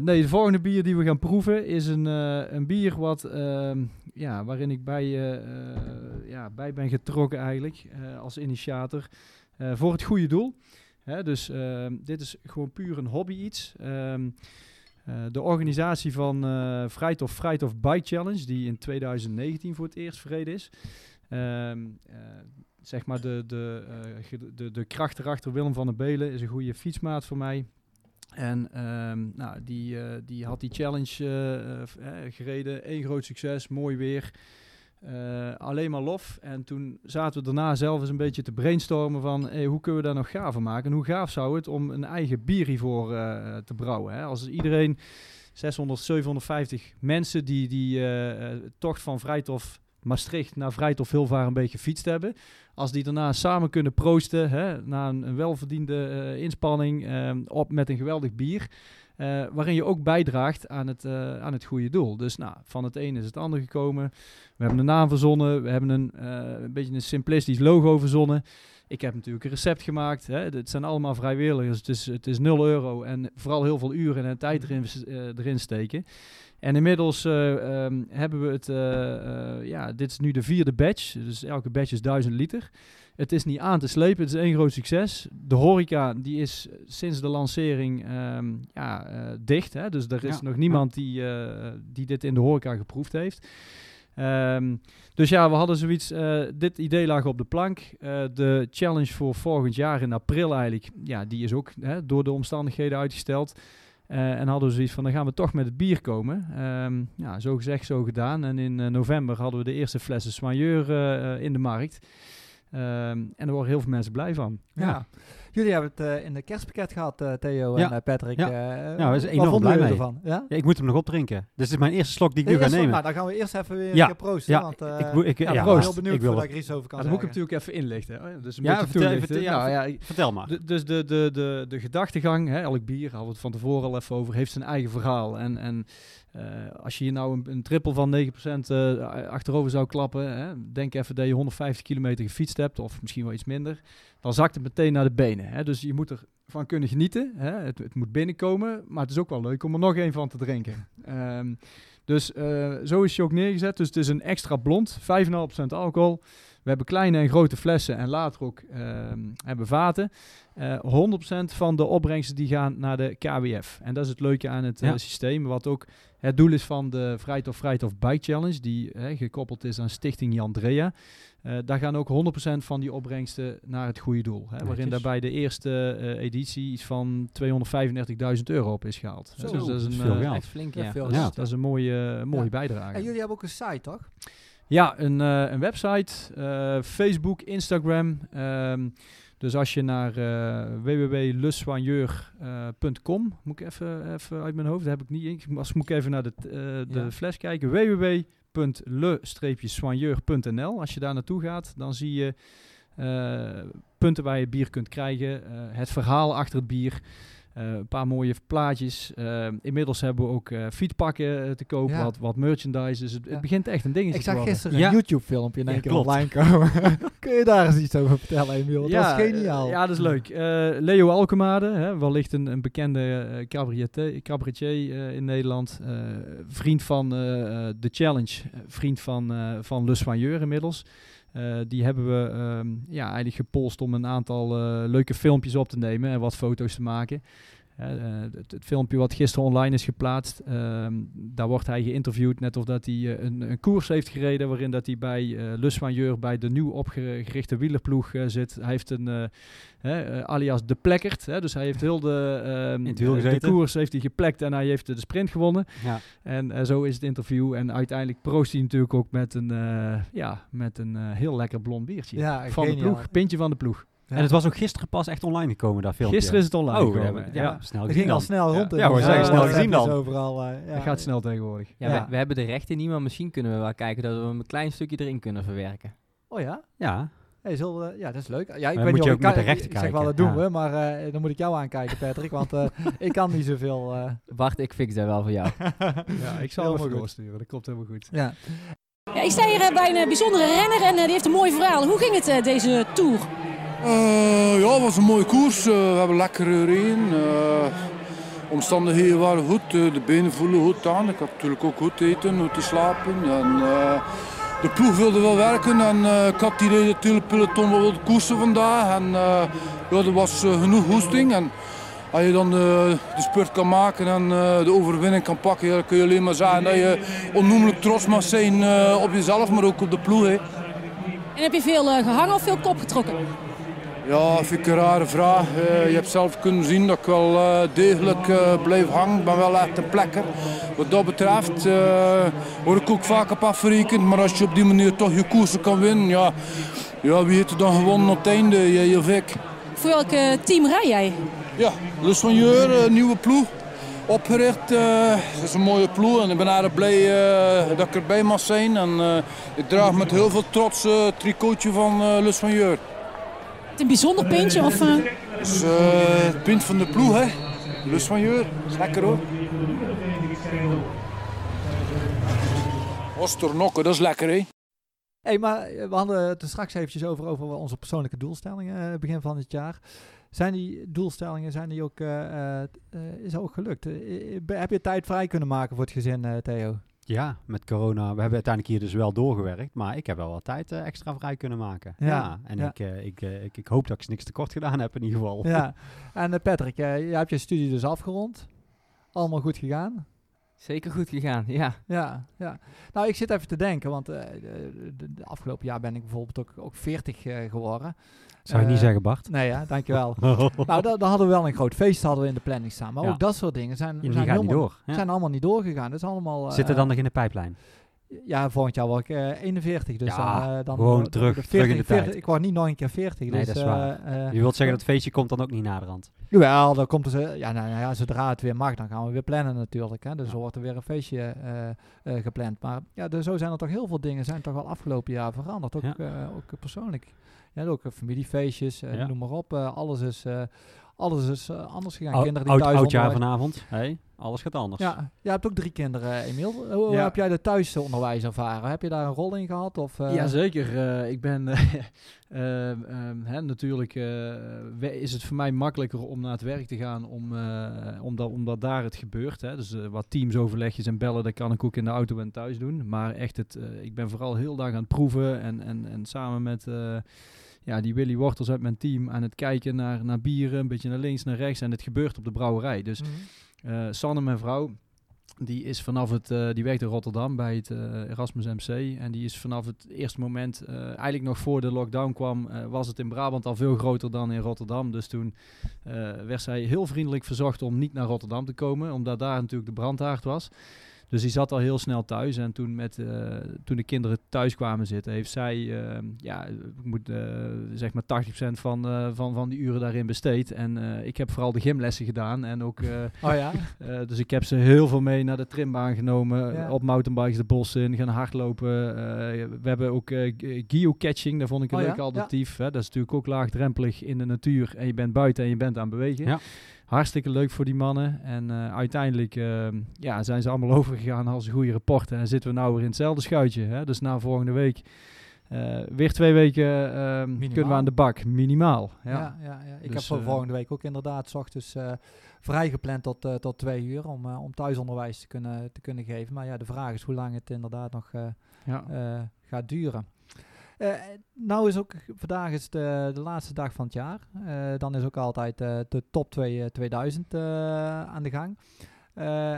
nee, de volgende bier die we gaan proeven is een, een bier wat, ehm, ja, waarin ik bij, ja, bij ben getrokken eigenlijk als initiator voor het goede doel. Hè, dus ehm, dit is gewoon puur een hobby iets. Ehm, eh, de organisatie van uh, Vrijtof Vrijtof Bike Challenge, die in 2019 voor het eerst verreden is. Ehm, eh, zeg maar de, de, de, de kracht erachter, Willem van der Belen, is een goede fietsmaat voor mij. En nou, die, die had die challenge gereden. Eén groot succes, mooi weer. Uh, alleen maar lof. En toen zaten we daarna zelf eens een beetje te brainstormen van hoe kunnen we daar nog gaver maken? En hoe gaaf zou het om een eigen bier hiervoor uh, te brouwen? Hè? Als iedereen 600, 750 mensen die die uh, tocht van Vrijtof Maastricht naar Vrijtof Hilvaar een beetje gefietst hebben. Als die daarna samen kunnen proosten, hè, na een, een welverdiende inspanning, op met een geweldig bier. Uh, waarin je ook bijdraagt aan het, uh, aan het goede doel. Dus nou, van het een is het ander gekomen. We hebben een naam verzonnen. We hebben een, uh, een beetje een simplistisch logo verzonnen. Ik heb natuurlijk een recept gemaakt. Hè. Het zijn allemaal vrijwilligers. Het is, het is 0 euro en vooral heel veel uren en tijd erin, erin steken. En inmiddels um, hebben we het, ja, dit is nu de vierde batch. Dus elke batch is 1000 liter. Het is niet aan te slepen. Het is één groot succes. De horeca die is sinds de lancering um, ja, uh, dicht. Hè? Dus er is nog niemand die, uh, die dit in de horeca geproefd heeft. Um, dus ja, we hadden zoiets. Uh, dit idee lag op de plank. de challenge voor volgend jaar in april eigenlijk. Ja, die is ook hè, door de omstandigheden uitgesteld. en hadden we zoiets van, dan gaan we toch met het bier komen. Um, ja, zo gezegd, zo gedaan. En in november hadden we de eerste flessen Soigneur in de markt. Um, en er worden heel veel mensen blij van. Ja. Jullie hebben het uh, in de kerstpakket gehad, uh, Theo en uh, Patrick. Ja, ja we zijn enorm blij mee. Ervan? Ja? ja? ik moet hem nog opdrinken. Dus dit is mijn eerste slok die ik nu ga nemen. Nou, dan gaan we eerst even weer ja. proosten. Ja, want, ik, ik, ja, ik ben heel benieuwd ik wil ik over kan Dan moet ik hem natuurlijk even inlichten. Dus een ja, vertel, vertel, nou, ja, vertel maar. dus de, de, de, de gedachtegang, hè, elk bier, hadden we het van tevoren al even over, heeft zijn eigen verhaal. En, en uh, als je hier nou een, een triple van 9% uh, achterover zou klappen, hè, denk even dat je 150 kilometer gefietst hebt, of misschien wel iets minder, dan zakt het meteen naar de benen. Hè. Dus je moet ervan kunnen genieten. Hè. Het, het, moet binnenkomen, maar het is ook wel leuk om er nog een van te drinken. Um, dus uh, zo is hij ook neergezet. Dus het is een extra blond, 5,5% alcohol. We hebben kleine en grote flessen en later ook uh, hebben vaten. Uh, eh, 100% van de opbrengsten die gaan naar de KWF. En dat is het leuke aan het ja. systeem. Wat ook het doel is van de Vrijheid of Vrijheid of Bike Challenge. Die gekoppeld is aan Stichting Jandrea. Uh, daar gaan ook 100% van die opbrengsten naar het goede doel. Hè, waarin daarbij de eerste uh, editie iets van 235.000 euro op is gehaald. Zo, dus dat is een, veel uh, echt flink, ja. Veel ja. Dat is een mooie, mooie bijdrage. En jullie hebben ook een site, toch? Ja, een, een website, Facebook, Instagram. Um, dus als je naar uh, www.lesoigneur.com, moet ik even, even uit mijn hoofd, dat heb ik niet. Als moet ik even naar de, uh, de ja. fles kijken. www www.le-soigneur.nl. Als je daar naartoe gaat, dan zie je uh, punten waar je bier kunt krijgen, uh, het verhaal achter het bier. Uh, een paar mooie plaatjes. Uh, inmiddels hebben we ook uh, fietspakken te kopen, ja. wat, wat merchandise. Dus het, ja. het, begint echt een dingetje Ik zag gisteren een YouTube-filmpje in één keer online komen. Kun je daar eens iets over vertellen, Emiel? Ja, dat is geniaal. ja, dat is leuk. Leo Alkemade, hè, wellicht een, een bekende cabaretier, cabaretier in Nederland. vriend van The Challenge, vriend van, van Le Soigneur inmiddels. Die hebben we ehm, ja, eigenlijk gepolst om een aantal leuke filmpjes op te nemen en wat foto's te maken. Uh, het, het, filmpje wat gisteren online is geplaatst, ehm, daar wordt hij geïnterviewd net of dat hij uh, een, een, koers heeft gereden waarin dat hij bij uh, Le bij de nieuw opgerichte wielerploeg zit. Hij heeft een alias de plekkert, dus hij heeft heel de, ehm, de koers heeft hij geplekt en hij heeft de sprint gewonnen. Ja. En zo is het interview en uiteindelijk proost hij natuurlijk ook met een, ja, met een heel lekker blond biertje ja, van de ploeg, pintje van de ploeg. En het was ook gisteren pas echt online gekomen, dat filmpje. Gisteren is het online oh, gekomen. Ja, ja, snel Het ging al snel rond. Ja, we zijn snel gezien dan. Overal, uh, het gaat snel tegenwoordig. Ja, we, we, hebben de rechten niet, maar misschien kunnen we wel kijken dat we een klein stukje erin kunnen verwerken. Oh ja? Ja. Hey, zul, uh, ja, dat is leuk. Ja, ik weet niet of ook met de rechten kijken. zeg wel, dat doen we, maar uh, dan moet ik jou aankijken, Patrick, want ik kan niet zoveel. Wacht, ik fix dat wel voor jou. ja, ik zal hem doorsturen, dat komt helemaal goed. Ja. Ja, ik sta hier bij een bijzondere renner en die heeft een mooi verhaal. Hoe ging het deze Tour? Uh, ja, het was een mooie koers. Uh, we hebben lekker gereden. Uh, omstandigheden waren goed. de benen voelen goed aan. Ik had natuurlijk ook goed eten, goed te slapen. En, de ploeg wilde wel werken en ik had die natuurlijk peloton wel wilde koersen vandaag. En ja, er was genoeg hoesting. En als je dan de, de spurt kan maken en de overwinning kan pakken, dan kun je alleen maar zeggen dat je onnoemelijk trots mag zijn op jezelf, maar ook op de ploeg. Hè. En heb je veel gehangen of veel kop getrokken? Ja, vind ik een rare vraag. Uh, je hebt zelf kunnen zien dat ik wel uh, degelijk uh, blijf hangen. Ik ben wel echt een plekker. Wat dat betreft word ik ook vaak op afgerekend. Maar als je op die manier toch je koersen kan winnen, ja, ja wie heeft er dan gewonnen op het einde? Jij of ik? Voor welk team rij jij? Ja, Lus van Jeur, nieuwe ploeg. Opgericht. Het is een mooie ploeg en ik ben erg blij dat ik erbij mag zijn. En ik draag met heel veel trots het tricotje van Lus van Jeur het een bijzonder pintje? Of, uh... is uh, het pint van de ploeg, hè. Lust van. Is lekker hoor. Osternokken, dat is lekker hè. hey, maar eh, we hadden het er straks eventjes over, over onze persoonlijke doelstellingen begin van het jaar. Zijn die doelstellingen, zijn die ook, uh, is ook gelukt? heb je tijd vrij kunnen maken voor het gezin, Theo? Ja, met corona. We hebben uiteindelijk hier dus wel doorgewerkt. Maar ik heb wel wat tijd uh, extra vrij kunnen maken. Ja. en Ik, uh, ik, uh, ik, ik, hoop dat ik niks tekort gedaan heb in ieder geval. Ja. En Patrick, jij hebt je studie dus afgerond. Allemaal goed gegaan? Zeker goed gegaan, ja. Ja, ja. Nou, ik zit even te denken, want de, de, afgelopen jaar ben ik bijvoorbeeld ook, ook 40 geworden. Zou je niet zeggen, Bart? Nee, ja, dankjewel. nou, dan hadden we wel een groot feest hadden we in de planning staan. Maar ook dat soort dingen zijn, zijn, helemaal, niet door, zijn allemaal niet doorgegaan. Dat is allemaal, Zit er dan nog in de pijplijn? Ja, volgend jaar word ik uh, 41. Dus ja, dan, dan gewoon terug, 40, terug in de 40, tijd. Ik word niet nog een keer 40. Nee, dus, dat is waar. Uh, je wilt zeggen dat het feestje komt dan ook niet naderhand? Jawel, dan komt er, ja, nou, ja, zodra het weer mag, dan gaan we weer plannen natuurlijk. Hè. Dus ja. wordt er weer een feestje gepland. Maar ja, dus zo zijn er toch heel veel dingen zijn toch wel afgelopen jaar veranderd. Ook, ja. ook persoonlijk. Ja, ook familiefeestjes, ja. noem maar op. alles is alles is uh, anders gegaan. kinderen die oud, thuis oudjaar vanavond. Hey, alles gaat anders. Ja, je hebt ook drie kinderen, Emiel. Hoe ja. heb jij de thuisonderwijs ervaren? Heb je daar een rol in gehad? Of, uh... Jazeker. Uh, ik ben um, hè, natuurlijk is het voor mij makkelijker om naar het werk te gaan, om, omdat, omdat daar het gebeurt. Hè. Dus wat teamsoverlegjes en bellen, dat kan ik ook in de auto en thuis doen. Maar echt, het, ik ben vooral heel dag aan het proeven en, en, en samen met ja, die Willy Wortels uit mijn team aan het kijken naar, naar bieren, een beetje naar links, naar rechts. En het gebeurt op de brouwerij. Dus mm Sanne, mijn vrouw, die is vanaf het, uh, die werkt in Rotterdam bij het uh, Erasmus MC. En die is vanaf het eerste moment, uh, eigenlijk nog voor de lockdown kwam, was het in Brabant al veel groter dan in Rotterdam. Dus toen werd zij heel vriendelijk verzocht om niet naar Rotterdam te komen, omdat daar natuurlijk de brandhaard was. Dus die zat al heel snel thuis. En toen, met, uh, toen de kinderen thuis kwamen zitten, heeft zij, uh, ja, ik moet uh, zeg maar 80% van, van, van die uren daarin besteed. En ik heb vooral de gymlessen gedaan. En ook, oh ja? dus ik heb ze heel veel mee naar de trimbaan genomen. Ja. Op mountainbikes de bos in, gaan hardlopen. we hebben ook geocaching, daar vond ik een oh, leuk ja? alternatief. Hè? Dat is natuurlijk ook laagdrempelig in de natuur. En je bent buiten en je bent aan het bewegen. Ja hartstikke leuk voor die mannen. En uh, uiteindelijk uh, ja, zijn ze allemaal overgegaan als goede rapporten. En zitten we nou weer in hetzelfde schuitje. Hè? Dus na volgende week uh, weer twee weken ehm, kunnen we aan de bak, minimaal. Ja, ja, ja, ja. ik dus, heb voor volgende week ook inderdaad s ochtends vrij gepland tot, tot twee uur om, om thuisonderwijs te kunnen, te kunnen geven. Maar ja, de vraag is hoe lang het inderdaad nog gaat duren. Nou is ook, vandaag is de, de laatste dag van het jaar. dan is ook altijd de top 2 2000 aan de gang.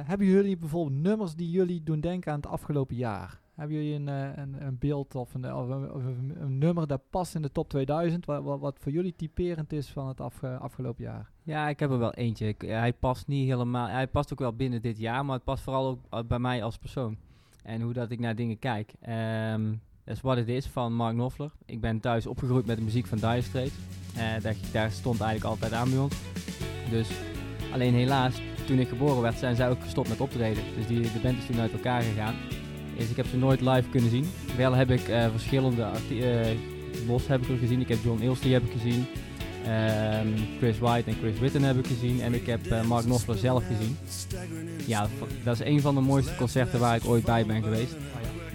hebben jullie bijvoorbeeld nummers die jullie doen denken aan het afgelopen jaar? Hebben jullie een, een, een beeld of, een, of, een, nummer dat past in de top 2000, wat, wat, voor jullie typerend is van het afgelopen jaar? Ja, ik heb er wel eentje. hij past niet helemaal, hij past ook wel binnen dit jaar, maar het past vooral ook bij mij als persoon. En hoe dat ik naar dingen kijk. Um, dat is What It Is van Mark Knopfler. Ik ben thuis opgegroeid met de muziek van Dire Straits. Uh, daar, daar, stond eigenlijk altijd aan bij ons. Dus alleen helaas, toen ik geboren werd, zijn zij ook gestopt met optreden. Dus die, de band is toen uit elkaar gegaan. Dus ik heb ze nooit live kunnen zien. Wel heb ik uh, verschillende los heb ik er gezien. Ik heb John Ilsley heb ik gezien. Um, Chris White en Chris Witten heb ik gezien. En ik heb Mark Knopfler zelf gezien. Ja, dat is een van de mooiste concerten waar ik ooit bij ben geweest.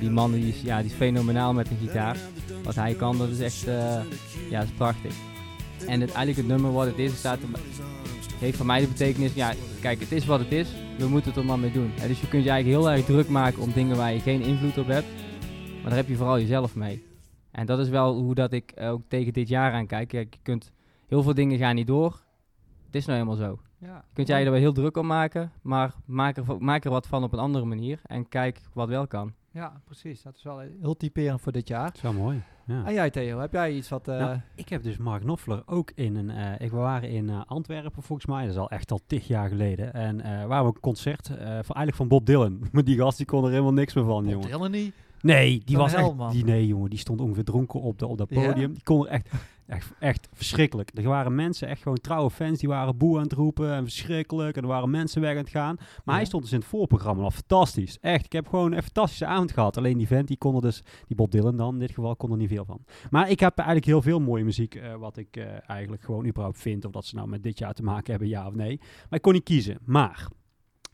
Die man die is, ja, die is fenomenaal met een gitaar. Wat hij kan, dat is echt uh, ja, dat is prachtig. En het, eigenlijk het nummer wat het is, staat heeft voor mij de betekenis, ja, kijk, het is wat het is. We moeten het er maar mee doen. dus je kunt je eigenlijk heel erg druk maken om dingen waar je geen invloed op hebt. Maar daar heb je vooral jezelf mee. En dat is wel hoe dat ik ook tegen dit jaar aan kijk. je kunt heel veel dingen gaan niet door. Het is nou helemaal zo. Ja. Je kunt jij er wel heel druk om maken, maar maak er, maak er wat van op een andere manier en kijk wat wel kan. Ja, precies. Dat is wel heel typerend voor dit jaar. Dat is wel mooi. Ja. En jij Theo, heb jij iets wat... Uh... Nou, ik heb dus Mark Knopfler ook in een... Uh, ik, we waren in uh, Antwerpen volgens mij, dat is al echt al tig jaar geleden. En uh, waren we een concert van, eigenlijk van Bob Dylan. Maar die gast die kon er helemaal niks meer van, Bob jongen. Dylan niet? Nee, die was echt... Die, nee, jongen, die stond ongeveer dronken op, de, op dat podium. Die kon er echt... Echt, echt verschrikkelijk. Er waren mensen, echt gewoon trouwe fans, die waren boe aan het roepen en verschrikkelijk. En er waren mensen weg aan het gaan. Maar hij stond dus in het voorprogramma al fantastisch. Echt, ik heb gewoon een fantastische avond gehad. Alleen die vent, die kon er dus, die Bob Dylan dan in dit geval, kon er niet veel van. Maar ik heb eigenlijk heel veel mooie muziek, uh, wat ik uh, eigenlijk gewoon überhaupt vind. Of dat ze nou met dit jaar te maken hebben, ja of nee. Maar ik kon niet kiezen. Maar...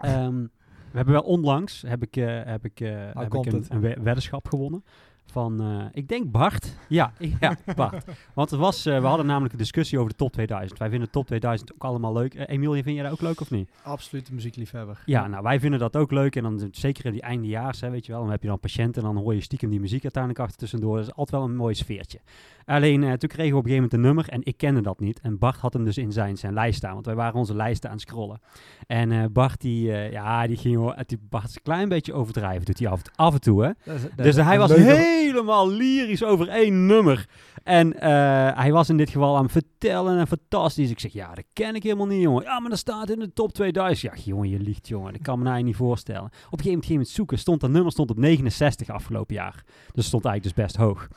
Um, we hebben wel onlangs heb ik, uh, heb ik, heb ik een, een weddenschap gewonnen van, uh, ik denk Bart. Ja, ja Bart. Want het was, uh, we hadden namelijk een discussie over de top 2000. Wij vinden de top 2000 ook allemaal leuk. Uh, Emiel, vind jij dat ook leuk of niet? Absoluut muziekliefhebber. Ja, nou wij vinden dat ook leuk. En dan zeker in die eindejaars, hè, weet je wel. Dan heb je dan patiënten en dan hoor je stiekem die muziek uiteindelijk achter tussendoor. Dat is altijd wel een mooi sfeertje. Alleen uh, toen kregen we op een gegeven moment een nummer en ik kende dat niet. En Bart had hem dus in zijn, zijn lijst staan, want wij waren onze lijsten aan het scrollen. En uh, Bart, die, uh, ja, die ging die Bart is een klein beetje overdrijven, doet hij af, af en toe. Hè? Dat is, dat dus hij was helemaal lyrisch over één nummer. En hij was in dit geval aan het vertellen en fantastisch. Ik zeg, ja, dat ken ik helemaal niet, jongen. Ja, maar dat staat in de top 2000. Ja, jongen, je liegt, jongen. Dat kan me nou niet voorstellen. Op een gegeven moment ging het zoeken. Stond dat nummer stond op 69 afgelopen jaar. Dus stond eigenlijk dus best hoog.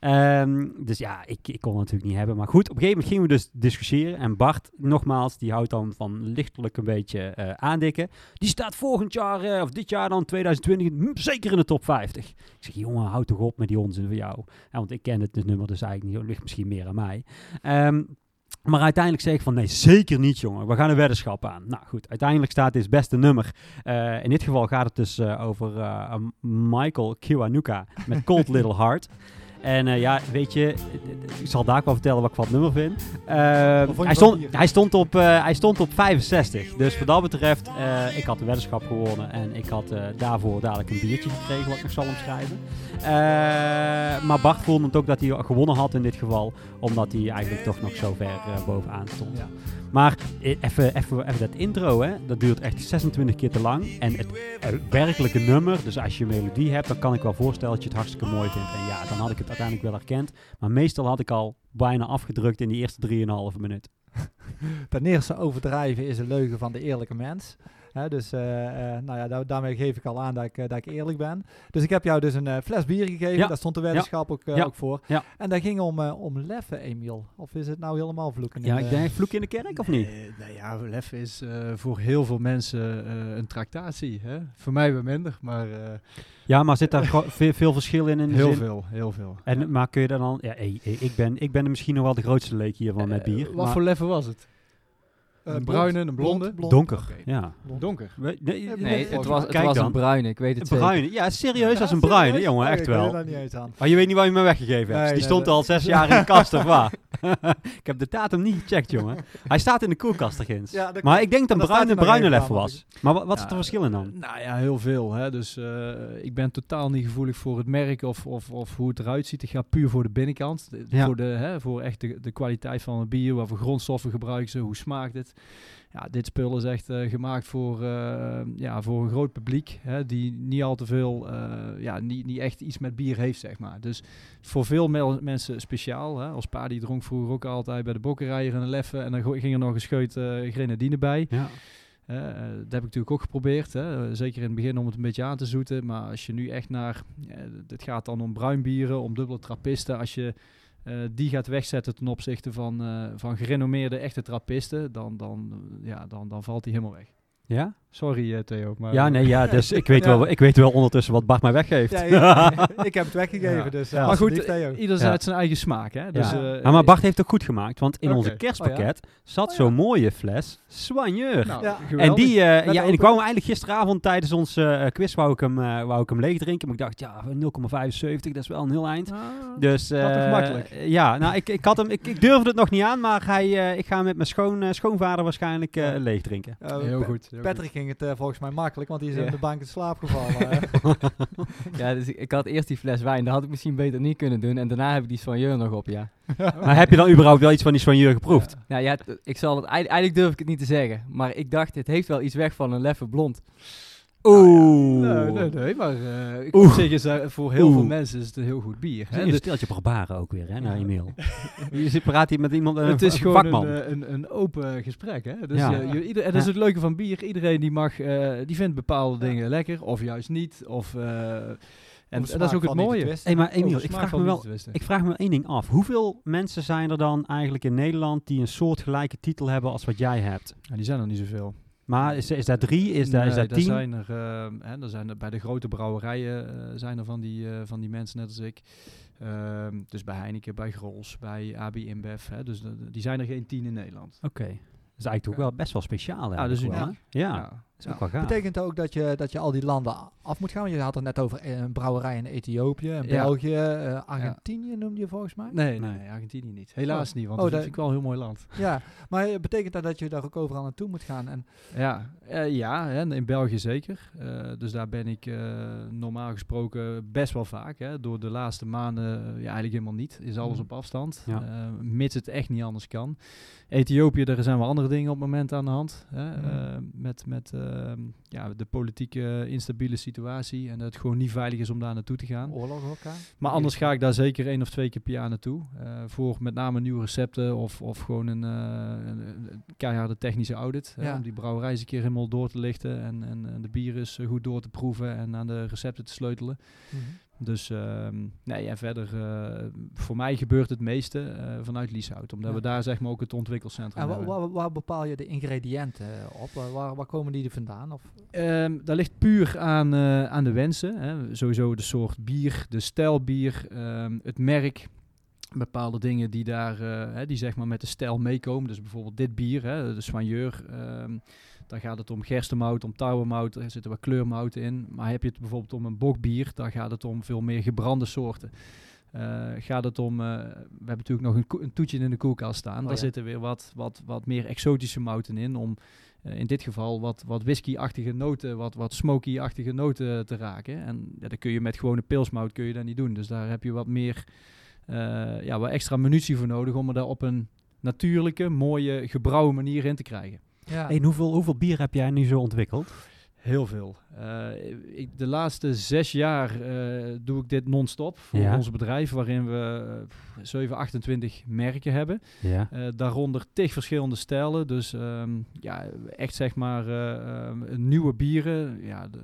Um, dus ja, ik, ik kon het natuurlijk niet hebben. Maar goed, op een gegeven moment gingen we dus discussiëren. En Bart, nogmaals, die houdt dan van lichtelijk een beetje uh, aandikken. Die staat volgend jaar, uh, of dit jaar dan, 2020, hm, zeker in de top 50. Ik zeg, jongen, houd toch op met die onzin van jou. Ja, want ik ken het nummer dus eigenlijk niet. ligt misschien meer aan mij. Um, maar uiteindelijk zeg ik van nee, zeker niet jongen. We gaan een weddenschap aan. Nou goed, uiteindelijk staat dit beste nummer. Uh, in dit geval gaat het dus uh, over uh, Michael Kiwanuka met Cold Little Heart. En uh, ja, weet je, ik zal daar wel vertellen wat ik van het nummer vind. Uh, hij, stond, hij, stond op, uh, hij stond op 65. Dus wat dat betreft, ik had de weddenschap gewonnen. En ik had daarvoor dadelijk een biertje gekregen, wat ik nog zal omschrijven. maar Bart vond het ook dat hij gewonnen had in dit geval. Omdat hij eigenlijk toch nog zo ver bovenaan stond. Ja. Maar eh, even, dat intro, hè, dat duurt echt 26 keer te lang. En het, werkelijke nummer, dus als je een melodie hebt, dan kan ik wel voorstellen dat je het hartstikke mooi vindt. En ja, dan had ik het uiteindelijk wel herkend. Maar meestal had ik al bijna afgedrukt in die eerste 3,5 minuut. Ten eerste overdrijven is een leugen van de eerlijke mens. Hè, dus uh, nou ja, daarmee geef ik al aan dat ik, dat ik eerlijk ben. Dus ik heb jou dus een fles bier gegeven. Ja. Daar stond de weddenschap ook, ook, voor. En dat ging om, om leffen, Emiel. Of is het nou helemaal vloeken? Ja, ik denk vloek in de kerk of niet? nou ja, leffen is voor heel veel mensen een tractatie. Hè? Voor mij wel minder, maar... ja, maar zit daar veel, veel verschil in? in heel veel, heel veel. En, Maar kun je dan... Ja, ik, ben, ik ben misschien nog wel de grootste leek hiervan met bier. wat voor leffen was het? Een bruine, een blonde? Donker, ja. Donker. We- Nee, Nee, het was, het was een bruine, ik weet het Een zeker. bruine. Ja, serieus als een bruine, jongen, echt Ik weet wel. daar niet eens aan. Maar je weet niet waar je me weggegeven hebt. Nee, Die nee, stond nee. al zes jaar in de kast, of waar? ik heb de datum niet gecheckt, jongen. Hij staat in de koelkast ergens. Ja, dat maar ik denk dat bruine bruine aan, was. Maar wa- wat is het verschil in dan? Nou ja, heel veel. Hè? Dus eh, ik ben totaal niet gevoelig voor het merk of, of, of hoe het eruit ziet. Ik ga puur voor de binnenkant. De- Ja. Voor, de, hè, voor echt de, de kwaliteit van het bier. Wat voor grondstoffen gebruiken ze? Hoe smaakt het? Ja, dit spul is echt eh, gemaakt voor, eh, ja, voor een groot publiek. Hè, die niet al te veel, eh, ja, niet, niet echt iets met bier heeft, zeg maar. Dus voor veel mensen speciaal. Hè. Als pa die dronk vroeger ook altijd bij de bokkerijer een leffe. En dan ging er nog een scheut grenadine bij. Ja. Dat heb ik natuurlijk ook geprobeerd. Hè. Zeker in het begin om het een beetje aan te zoeten. Maar als je nu echt naar... het gaat dan om bruinbieren, om dubbele trappisten. Als je eh, die gaat wegzetten ten opzichte van, eh, van gerenommeerde echte trappisten... Dan, dan, ja, dan, dan valt die helemaal weg. Ja? Sorry eh, Theo, maar... Ja, nee, ja. Dus ik weet, Ja. wel, ik weet wel ondertussen wat Bart mij weggeeft. Ja, ik, ik heb het weggegeven, Ja. dus Ja. ja, maar goed, alsjeblieft, Theo. iederzijds zijn eigen smaak. Hè? Dus, eh, maar Bart heeft het goed gemaakt, want in onze Oh kerstpakket zat zo'n mooie fles Soigneur. nou, Ja. en die, eh, ja, en ik wou hem eigenlijk gisteravond tijdens onze eh, quiz wou ik hem, eh, wou ik hem leeg drinken. Maar ik dacht, ja, 0,75, dat is wel een heel eind. Ah, Dus toch eh, makkelijk? ja, nou, ik, ik, had hem, ik, ik durfde het nog niet aan, maar hij, eh, ik ga hem met mijn schoon, eh, schoonvader waarschijnlijk eh, leeg drinken. Eh, heel goed. heel Patrick ging het eh, volgens mij makkelijk, want die is Ja. in de bank in slaap gevallen. Ja, dus ik, ik had eerst die fles wijn, dat had ik misschien beter niet kunnen doen. En daarna heb ik die soigneur nog op, ja. Maar heb je dan überhaupt wel iets van die soigneur geproefd? Nou ja, ik zal het, eigenlijk durf ik het niet te zeggen. Maar ik dacht, het heeft wel iets weg van een leffe blond. Oeh. Nee, nee, nee, maar eh ik moet zeggen, ze- voor heel veel mensen is het een heel goed bier. Hè? Een steltje barbaren ook weer, hè, naar Ja. e-mail. je zit praat hier met iemand, een het is gewoon vakman. een, eh, een, een open gesprek. Hè? Dus, Ja. eh, je, ieder, en dat is het leuke van bier. Iedereen die mag, eh, die vindt bepaalde dingen lekker of juist niet. Of, eh, en Om dat is ook het mooie. hey, maar Emiel, ik vraag, me wel, ik vraag me één ding af. Hoeveel mensen zijn er dan eigenlijk in Nederland die een soortgelijke titel hebben als wat jij hebt? Ja, die zijn er niet zoveel. Maar is, is dat drie? Is dat, is Nee, dat daar tien? Zijn er, hè, er zijn er, bij de grote brouwerijen eh, zijn er van die, eh, van die mensen net als ik. Ehm, dus bij Heineken, bij Grols, bij AB InBev. Hè, dus de- die zijn er geen tien in Nederland. Oké. Dat is eigenlijk toch wel best wel speciaal. Ja, wel? Ja, Ja. Dat is ook Ja. wel gaaf. Betekent ook dat je, dat je al die landen af moet gaan? Want je had het net over eh, een brouwerij in Ethiopië, Ja. België, eh, Argentinië noemde je volgens mij. Nee, nee, Argentinië niet. Helaas niet, want Oh, dat vind ik wel een heel mooi land. Ja, maar betekent dat dat je daar ook overal naartoe moet gaan? En, Ja, eh, ja hè, in België zeker. Eh, dus daar ben ik normaal gesproken best wel vaak. Hè. Door de laatste maanden ja, eigenlijk helemaal niet. Is alles Mhm. op afstand. Ja. Mits het echt niet anders kan. Ethiopië, daar zijn wel andere dingen op het moment aan de hand. Hè. Eh, met met ja, de politieke instabiele situatie. En dat het gewoon niet veilig is om daar naartoe te gaan. oorlog ook? Maar anders ga ik daar zeker één of twee keer per jaar naartoe. eh, voor met name nieuwe recepten of, of gewoon een, eh, een, een keiharde technische audit. Ja. om die brouwerij eens een keer helemaal door te lichten. En, en, en de bieren goed door te proeven en aan de recepten te sleutelen. Mhm. Dus ehm, nee, en verder, eh, voor mij gebeurt het meeste eh, vanuit Lieshout. Omdat Ja. we daar zeg maar ook het ontwikkelcentrum En hebben. wa- waar bepaal je de ingrediënten op? Waar- Waar, waar komen die er vandaan? Of, Ehm dat ligt puur aan, eh, aan de wensen. Hè. Sowieso de soort bier, de stijl bier, ehm, het merk. Bepaalde dingen die daar, hè, die zeg maar met de stijl meekomen. Dus bijvoorbeeld dit bier, hè, de Soigneur. Daar gaat het om gerstemout, om tarwemout. Er zitten wat kleurmouten in. Maar heb je het bijvoorbeeld om een bokbier, dan gaat het om veel meer gebrande soorten. Eh, gaat het om, eh, we hebben natuurlijk nog een, toetje in de koelkast staan. Oh Daar ja. zitten weer wat, wat, wat meer exotische mouten in. Om eh, in dit geval wat, wat whisky-achtige noten, wat, wat smoky-achtige noten te raken. En ja, dat kun je met gewone pilsmout kun je dat niet doen. Dus daar heb je wat meer, ja, wat extra munitie voor nodig om er daar op een natuurlijke, mooie, gebrouwen manier in te krijgen. Ja. En hoeveel, hoeveel bier heb jij nu zo ontwikkeld? Heel veel. Eh, ik, de laatste zes jaar eh, doe ik dit non-stop voor Ja. ons bedrijf, waarin we eh, 7, 28 merken hebben. Ja. Eh, daaronder tig verschillende stijlen. Dus ehm, ja, echt zeg maar eh, ehm, nieuwe bieren. Ja, de,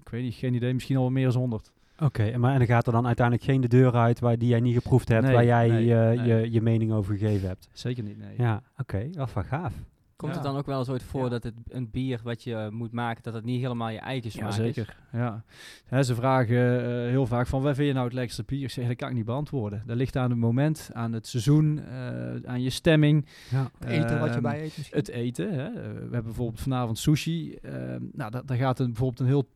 ik weet niet, geen idee, misschien al wel meer dan 100. Oké, en maar en dan gaat er dan uiteindelijk geen de deur uit waar die jij niet geproefd hebt, Nee, waar jij nee, eh, nee. Je, je mening over gegeven hebt. Zeker niet, nee. Ja, oké, dat is wel gaaf. Komt het dan ook wel eens ooit voor dat het een bier wat je moet maken, dat het niet helemaal je eigen smaak ja, zeker. Ja. ze vragen uh, heel vaak van, waar vind je nou het lekkerste bier? Ik zeg, dat kan ik niet beantwoorden. Dat ligt aan het moment, aan het seizoen, uh, aan je stemming. Ja. Het eten wat je bij eet misschien. Het eten. Hè. we hebben bijvoorbeeld vanavond sushi. Ehm, nou, daar gaat een, bijvoorbeeld een heel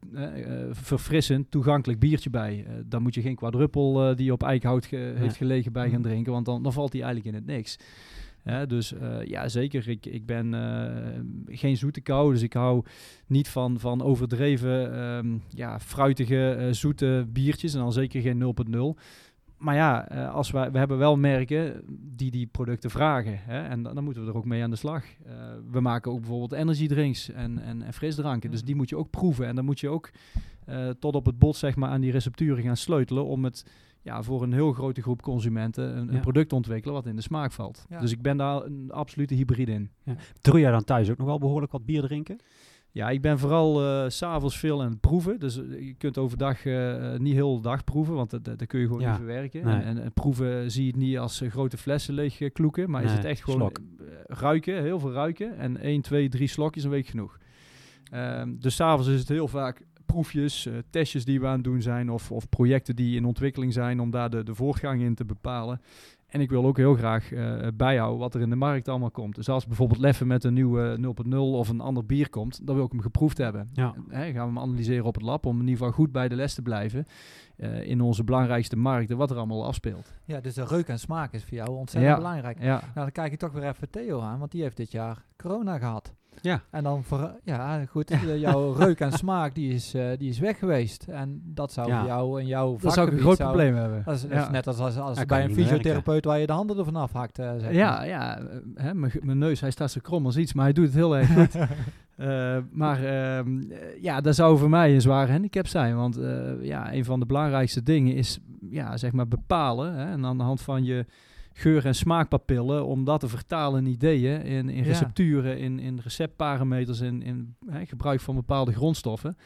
verfrissend, toegankelijk biertje bij. dan moet je geen kwadruppel die op eikenhout ge heeft gelegen bij gaan mm. drinken, want dan, dan valt die eigenlijk in het niks. Dus uh, ja, zeker. Ik, ik ben uh, geen zoete kou, dus ik hou niet van, van overdreven um, ja, fruitige, uh, zoete biertjes. En dan zeker geen 0.0. Maar ja, als wij, we hebben wel merken die die producten vragen. Hè, en dan, dan moeten we er ook mee aan de slag. we maken ook bijvoorbeeld energiedrinks en, en, en frisdranken. Dus die moet je ook proeven. En dan moet je ook tot op het bot zeg maar, aan die recepturen gaan sleutelen om het ja, voor een heel grote groep consumenten een, een product ontwikkelen wat in de smaak valt. Dus ik ben daar een absolute hybride in. Ja. Doe jij dan thuis ook nog wel behoorlijk wat bier drinken? Ja, ik ben vooral uh, s'avonds veel aan het proeven. Dus eh, je kunt overdag uh, niet heel de dag proeven, want dat, kun je gewoon niet verwerken. En, en, proeven zie je het niet als grote flessen leeg kloeken, maar is het echt gewoon ruiken, heel veel ruiken. En 1, 2, 3 slokjes een week genoeg. Um, dus s'avonds is het heel vaak proefjes, uh, testjes die we aan het doen zijn of, of projecten die in ontwikkeling zijn om daar de, de voortgang in te bepalen. En ik wil ook heel graag uh, bijhouden wat er in de markt allemaal komt. Dus als bijvoorbeeld Leffen met een nieuwe 0.0 of een ander bier komt, dan wil ik hem geproefd hebben. Ja. Hè, gaan we hem analyseren op het lab om in ieder geval goed bij de les te blijven. Uh, in onze belangrijkste markten, wat er allemaal afspeelt. Ja, dus de reuk en smaak is voor jou ontzettend belangrijk. Ja. Nou, dan kijk ik toch weer even Theo aan, want die heeft dit jaar corona gehad. Ja. En dan, voor, ja, goed, jouw reuk en smaak die is, uh, die is weg geweest. En dat zou voor jou en jouw Dat zou ik een groot probleem hebben. Dat is, net als, als, als bij een fysiotherapeut waar je de handen ervan afhakt. Uh, zeg ja, ja mijn neus, hij staat zo krom als iets, maar hij doet het heel erg goed. maar ehm, ja, dat zou voor mij een zware handicap zijn. Want ja, een van de belangrijkste dingen is ja, zeg maar bepalen. Hè, en aan de hand van je geur- en smaakpapillen, om dat te vertalen in ideeën, in, in recepturen, in, in receptparameters, in, in hè, gebruik van bepaalde grondstoffen.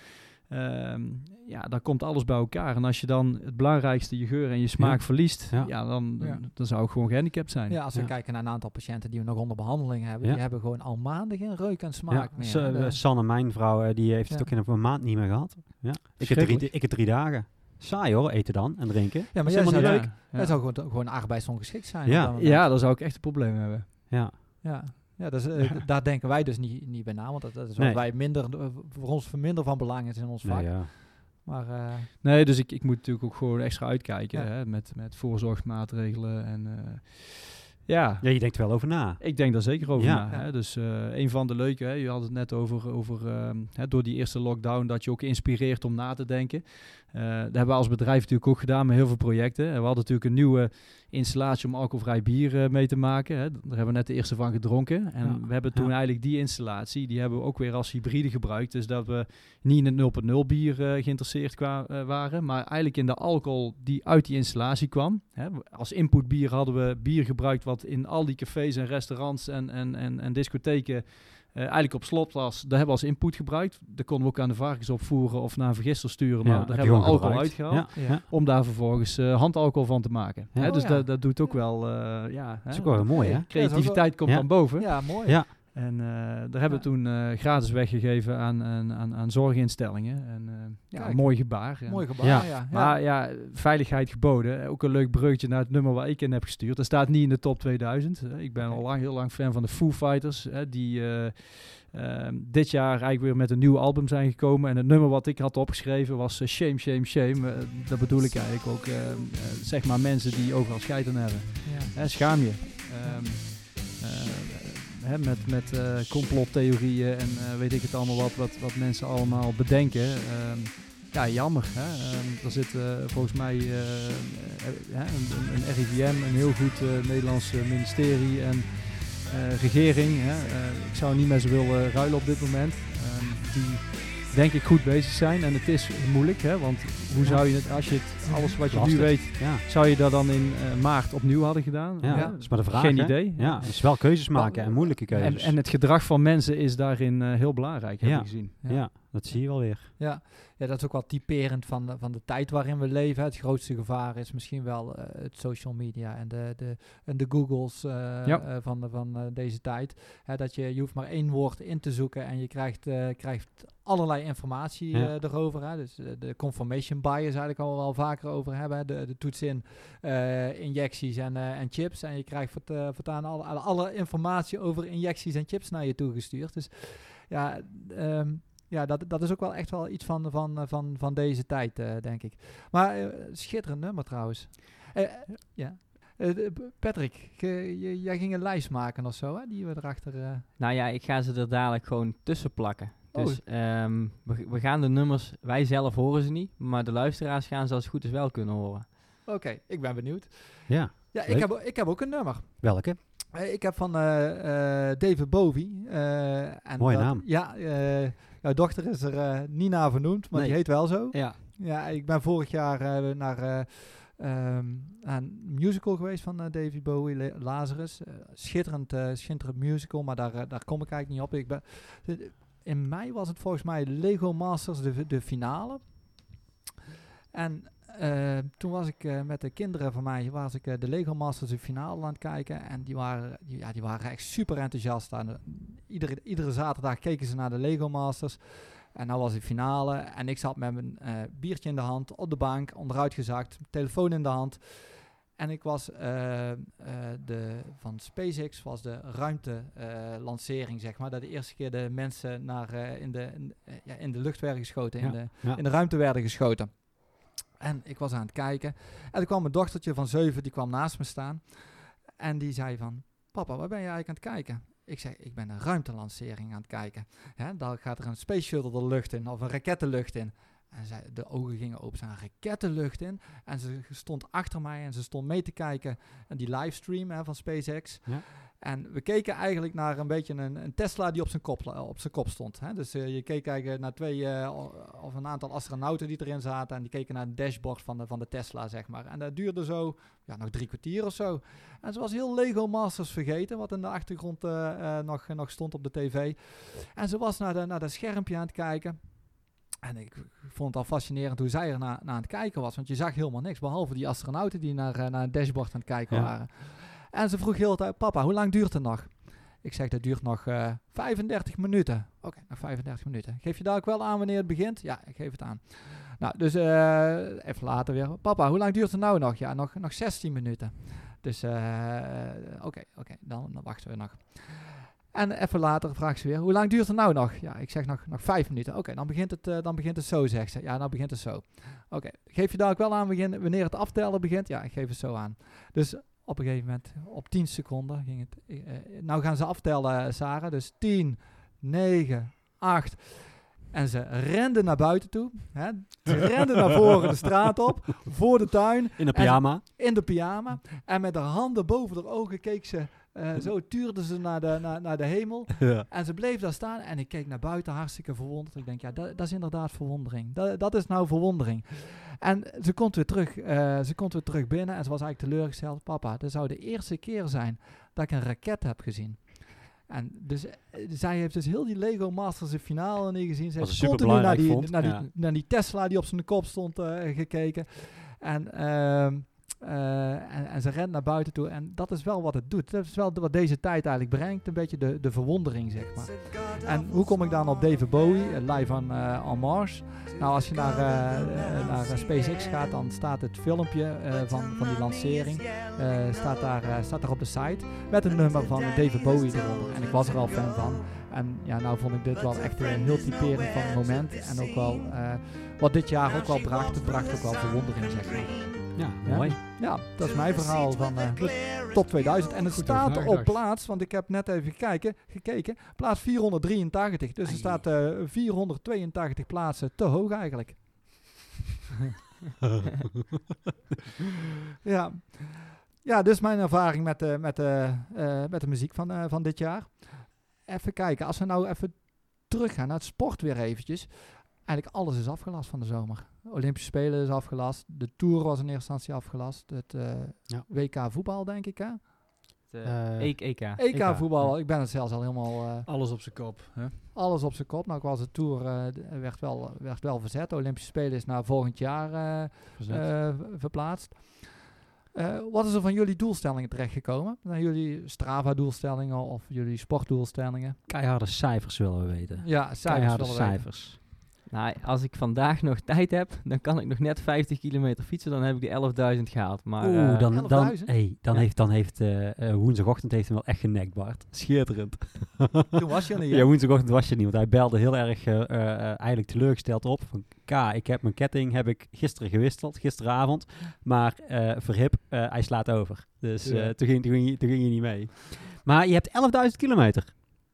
Ehm, ja, dan komt alles bij elkaar. En als je dan het belangrijkste, je geur en je smaak verliest, ja. dan, dan zou ik gewoon gehandicapt zijn. Ja, als we kijken naar een aantal patiënten die we nog onder behandeling hebben, die hebben gewoon al maanden geen reuk en smaak meer. Sanne, mijn vrouw, eh, die heeft het ook in een maand niet meer gehad. Ja. Ik, heb drie, ik heb drie dagen. Saai hoor, eten dan en drinken. Ja, maar jij zou, leuk. Ja. zou gewoon, gewoon arbeidsongeschikt zijn. Ja. ja, dan zou ik echt een probleem hebben. Ja. Ja. Ja, dus, uh, daar denken wij dus niet, niet bij na, want dat, dat is wat wij minder, uh, voor ons minder van belang is in ons vak. Nee, ja. Maar, uh, nee, dus ik, ik moet natuurlijk ook gewoon extra uitkijken hè, met, met voorzorgsmaatregelen en ja. ja, je denkt er wel over na. Ik denk daar zeker over na. Hè? Dus uh, een van de leuke, hè, je had het net over, over uh, hè, door die eerste lockdown, dat je ook inspireert om na te denken. Uh, dat hebben we als bedrijf natuurlijk ook gedaan met heel veel projecten. En we hadden natuurlijk een nieuwe installatie om alcoholvrij bier mee te maken. Hè. Daar hebben we net de eerste van gedronken. En we hebben toen eigenlijk die installatie, die hebben we ook weer als hybride gebruikt. Dus dat we niet in het 0.0 bier geïnteresseerd kwa, waren, maar eigenlijk in de alcohol die uit die installatie kwam. Hè. Als inputbier hadden we bier gebruikt wat in al die cafés en restaurants en, en, en, en discotheken uh, eigenlijk op slot was. Daar hebben we als input gebruikt. Daar konden we ook aan de varkens opvoeren of naar een vergister sturen. Maar daar hebben we alcohol uitgehaald. Ja, Om daar vervolgens uh, handalcohol van te maken. hè, dus dat, dat doet ook wel... Uh, ja, dat is ook wel mooi, hè? Creativiteit komt dan boven. Ja, mooi. Ja. En uh, daar hebben we toen uh, gratis weggegeven aan, aan, aan zorginstellingen. En, uh, ja, een mooi gebaar. Mooi gebaar, ja. ja. Maar ja, veiligheid geboden. Ook een leuk breukje naar het nummer waar ik in heb gestuurd. Dat staat niet in de top 2000. ik ben al lang, heel lang fan van de Foo Fighters. die ehm, dit jaar eigenlijk weer met een nieuw album zijn gekomen. En het nummer wat ik had opgeschreven was Shame, Shame, Shame. dat bedoel ik eigenlijk ook. Zeg maar mensen die overal scheiden hebben. schaam je. Um, hè, met, met uh, complottheorieën en uh, weet ik het allemaal wat, wat, wat mensen allemaal bedenken. Um, ja, jammer. Hè? Um, er zit uh, volgens mij een, een, RIVM, een heel goed Nederlands ministerie en regering. Hè? ik zou niet meer zo willen ruilen op dit moment. Um, die denk ik goed bezig zijn. En het is moeilijk, hè? want hoe zou je het, als je het, alles wat je nu weet, ja. zou je dat dan in uh, maart opnieuw hadden gedaan? Ja, dat is maar de vraag. Geen idee. Ja, dus wel keuzes maken en moeilijke keuzes. En, en, het gedrag van mensen is daarin uh, heel belangrijk, heb ja. ik gezien. Ja. dat zie je wel weer. Ja, ja dat is ook wel typerend van de, van de tijd waarin we leven. Het grootste gevaar is misschien wel uh, het social media en de, de, en de Googles uh, ja. uh, van, de, van deze tijd. Hè, dat je, je hoeft maar één woord in te zoeken en je krijgt, krijgt allerlei informatie ja. erover. Hè. Dus de confirmation bias eigenlijk al wel vaker over hebben. De, de toets in injecties en, en chips. En je krijgt vert, voortaan alle, alle, alle, informatie over injecties en chips naar je toegestuurd. Dus ja, um, ja, dat, dat is ook wel echt wel iets van, van, van, van deze tijd, uh, denk ik. Maar uh, schitterend nummer trouwens. Uh, ja. Patrick, jij ging een lijst maken of zo, hè, die we erachter... Nou ja, ik ga ze er dadelijk gewoon tussen plakken. Oh. Dus um, we, we, gaan de nummers, wij zelf horen ze niet, maar de luisteraars gaan ze als het goed is wel kunnen horen. Oké, ik ben benieuwd. Ja, ja ik, heb, ik heb ook een nummer. Welke? Ik heb van David Bowie. en Mooie naam. Ja, Jouw dochter is er uh, niet naar vernoemd, maar die heet wel zo. Ja. Ja, ik ben vorig jaar uh, naar um, een musical geweest van David Bowie, Lazarus. schitterend, schitterend musical, maar daar, daar kom ik eigenlijk niet op. Ik ben, in mei was het volgens mij Lego Masters, de, de finale. En uh, toen was ik uh, met de kinderen van mij, was ik uh, de Lego Masters de finale aan het kijken. En die waren, die, ja, die waren echt super enthousiast. En, iedere, iedere zaterdag keken ze naar de Lego Masters. En nou was de finale. En ik zat met mijn biertje in de hand, op de bank, onderuit gezakt, telefoon in de hand. En ik was de, van SpaceX, was de ruimtelancering, zeg maar. Dat de eerste keer de mensen naar, in, de, in, ja, in de lucht werden geschoten, ja, in, de, ja. in de ruimte werden geschoten. En ik was aan het kijken. En toen kwam mijn dochtertje van zeven, die kwam naast me staan. En die zei van, papa, waar ben je eigenlijk aan het kijken? Ik zei, ik ben een ruimtelancering aan het kijken. Hè, dan gaat er een space shuttle de lucht in, of een raket de lucht in. En zij, de ogen gingen open, zijn raketten lucht in. En ze stond achter mij en ze stond mee te kijken. En die livestream hè, van SpaceX. Ja. En we keken eigenlijk naar een beetje een, een Tesla die op zijn kop, eh, op zijn kop stond. Hè? Dus uh, je keek eigenlijk naar twee uh, of een aantal astronauten die erin zaten. En die keken naar het dashboard van de, van de Tesla, zeg maar. En dat duurde zo ja, nog drie kwartier of zo. En ze was heel Lego Masters vergeten, wat in de achtergrond uh, nog, nog stond op de tv. En ze was naar, de, naar dat schermpje aan het kijken. En ik vond het al fascinerend hoe zij er naar, naar aan het kijken was. Want je zag helemaal niks, behalve die astronauten die naar, naar het dashboard aan het kijken waren. En ze vroeg heel tijd, papa, hoe lang duurt het nog? Ik zeg, dat duurt nog uh, eh, 35 minuten. Oké, nog 35 minuten. Geef je daar ook wel aan wanneer het begint? Ja, ik geef het aan. Nou, dus uh, even later weer. Papa, hoe lang duurt het nou nog? Ja, nog, nog 16 minuten. Dus uh, oké, oké, dan, dan, wachten we nog. En even later vraagt ze weer, hoe lang duurt het nou nog? Ja, ik zeg nog, nog vijf minuten. Oké, dan, begint het, dan begint het zo, zegt ze. Ja, dan begint het zo. Oké, geef je daar ook wel aan wanneer het aftellen begint? Ja, ik geef het zo aan. Dus op een gegeven moment, op 10 seconden ging het. Uh, nou gaan ze aftellen, Sarah. Dus 10, 9, 8. En ze renden naar buiten toe. Hè. Ze renden naar voren de straat op, voor de tuin. In de pyjama. in de pyjama. En met haar handen boven haar ogen keek ze uh, zo tuurde ze naar de, naar, naar de hemel. Ja. En ze bleef daar staan en ik keek naar buiten hartstikke verwonderd. Ik denk, ja, dat, dat is inderdaad verwondering. Dat, dat is nou verwondering. En ze komt weer terug, uh, ze komt weer terug binnen en ze was eigenlijk teleurgesteld. Papa, dat zou de eerste keer zijn dat ik een raket heb gezien. En dus uh, zij heeft dus heel die Lego Masters in finale niet gezien. Ze heeft continu naar die, naar, die, ja. naar die Tesla die op zijn kop stond gekeken. En... Uh, en, ze rent naar buiten toe. En dat is wel wat het doet. Dat is wel wat deze tijd eigenlijk brengt. Een beetje de, de verwondering, zeg maar. En hoe kom ik dan op David Bowie, uh, live on, uh, on Mars? Nou, als je naar, naar SpaceX gaat, dan staat het filmpje van, van die lancering. staat, daar, staat daar op de site. Met een nummer van David Bowie eronder. En ik was er al fan van. En ja, nou vond ik dit wel echt een heel typerend van het moment. En ook wel wat dit jaar ook wel bracht. Het bracht ook wel verwondering, zeg maar. Ja, mooi. Ja, dat is mijn verhaal van uh, top 2000. En het staat op plaats, want ik heb net even kijken, gekeken, plaats 483. Dus er staat uh, eh, 482 plaatsen te hoog eigenlijk. ja. ja, dus mijn ervaring met de, met de, uh, met de muziek van, van dit jaar. Even kijken, als we nou even teruggaan naar het sport weer eventjes eigenlijk alles is afgelast van de zomer. Olympische Spelen is afgelast. De Tour was in eerste instantie afgelast. Het uh, ja. WK voetbal, denk ik, hè? uh, EK. EK, EK voetbal. Ik ben het zelfs al helemaal... alles op zijn kop. Hè? Alles op zijn kop. Nou, ik was de Tour, werd, wel, werd wel verzet. De Olympische Spelen is naar volgend jaar verplaatst. Uh, wat is er van jullie doelstellingen terechtgekomen? Zijn jullie Strava-doelstellingen of jullie sportdoelstellingen? Keiharde cijfers willen we weten. Ja, cijfers Keiharde cijfers. Nou, als ik vandaag nog tijd heb, dan kan ik nog net 50 kilometer fietsen. Dan heb ik die 11.000 gehaald. Maar, Oeh, uh, dan, dan, hey, dan heeft, dan heeft uh, woensdagochtend heeft hem wel echt genekt, Bart. Schitterend. Toen was je er niet, Ja, woensdagochtend was je niet, want hij belde heel erg eigenlijk teleurgesteld op. Van, K, ik heb mijn ketting heb ik gisteren gewisseld, gisteravond. Maar verhip, hij slaat over. Dus ja. toen, ging, toen, ging, toen ging je niet mee. Maar je hebt 11.000 kilometer.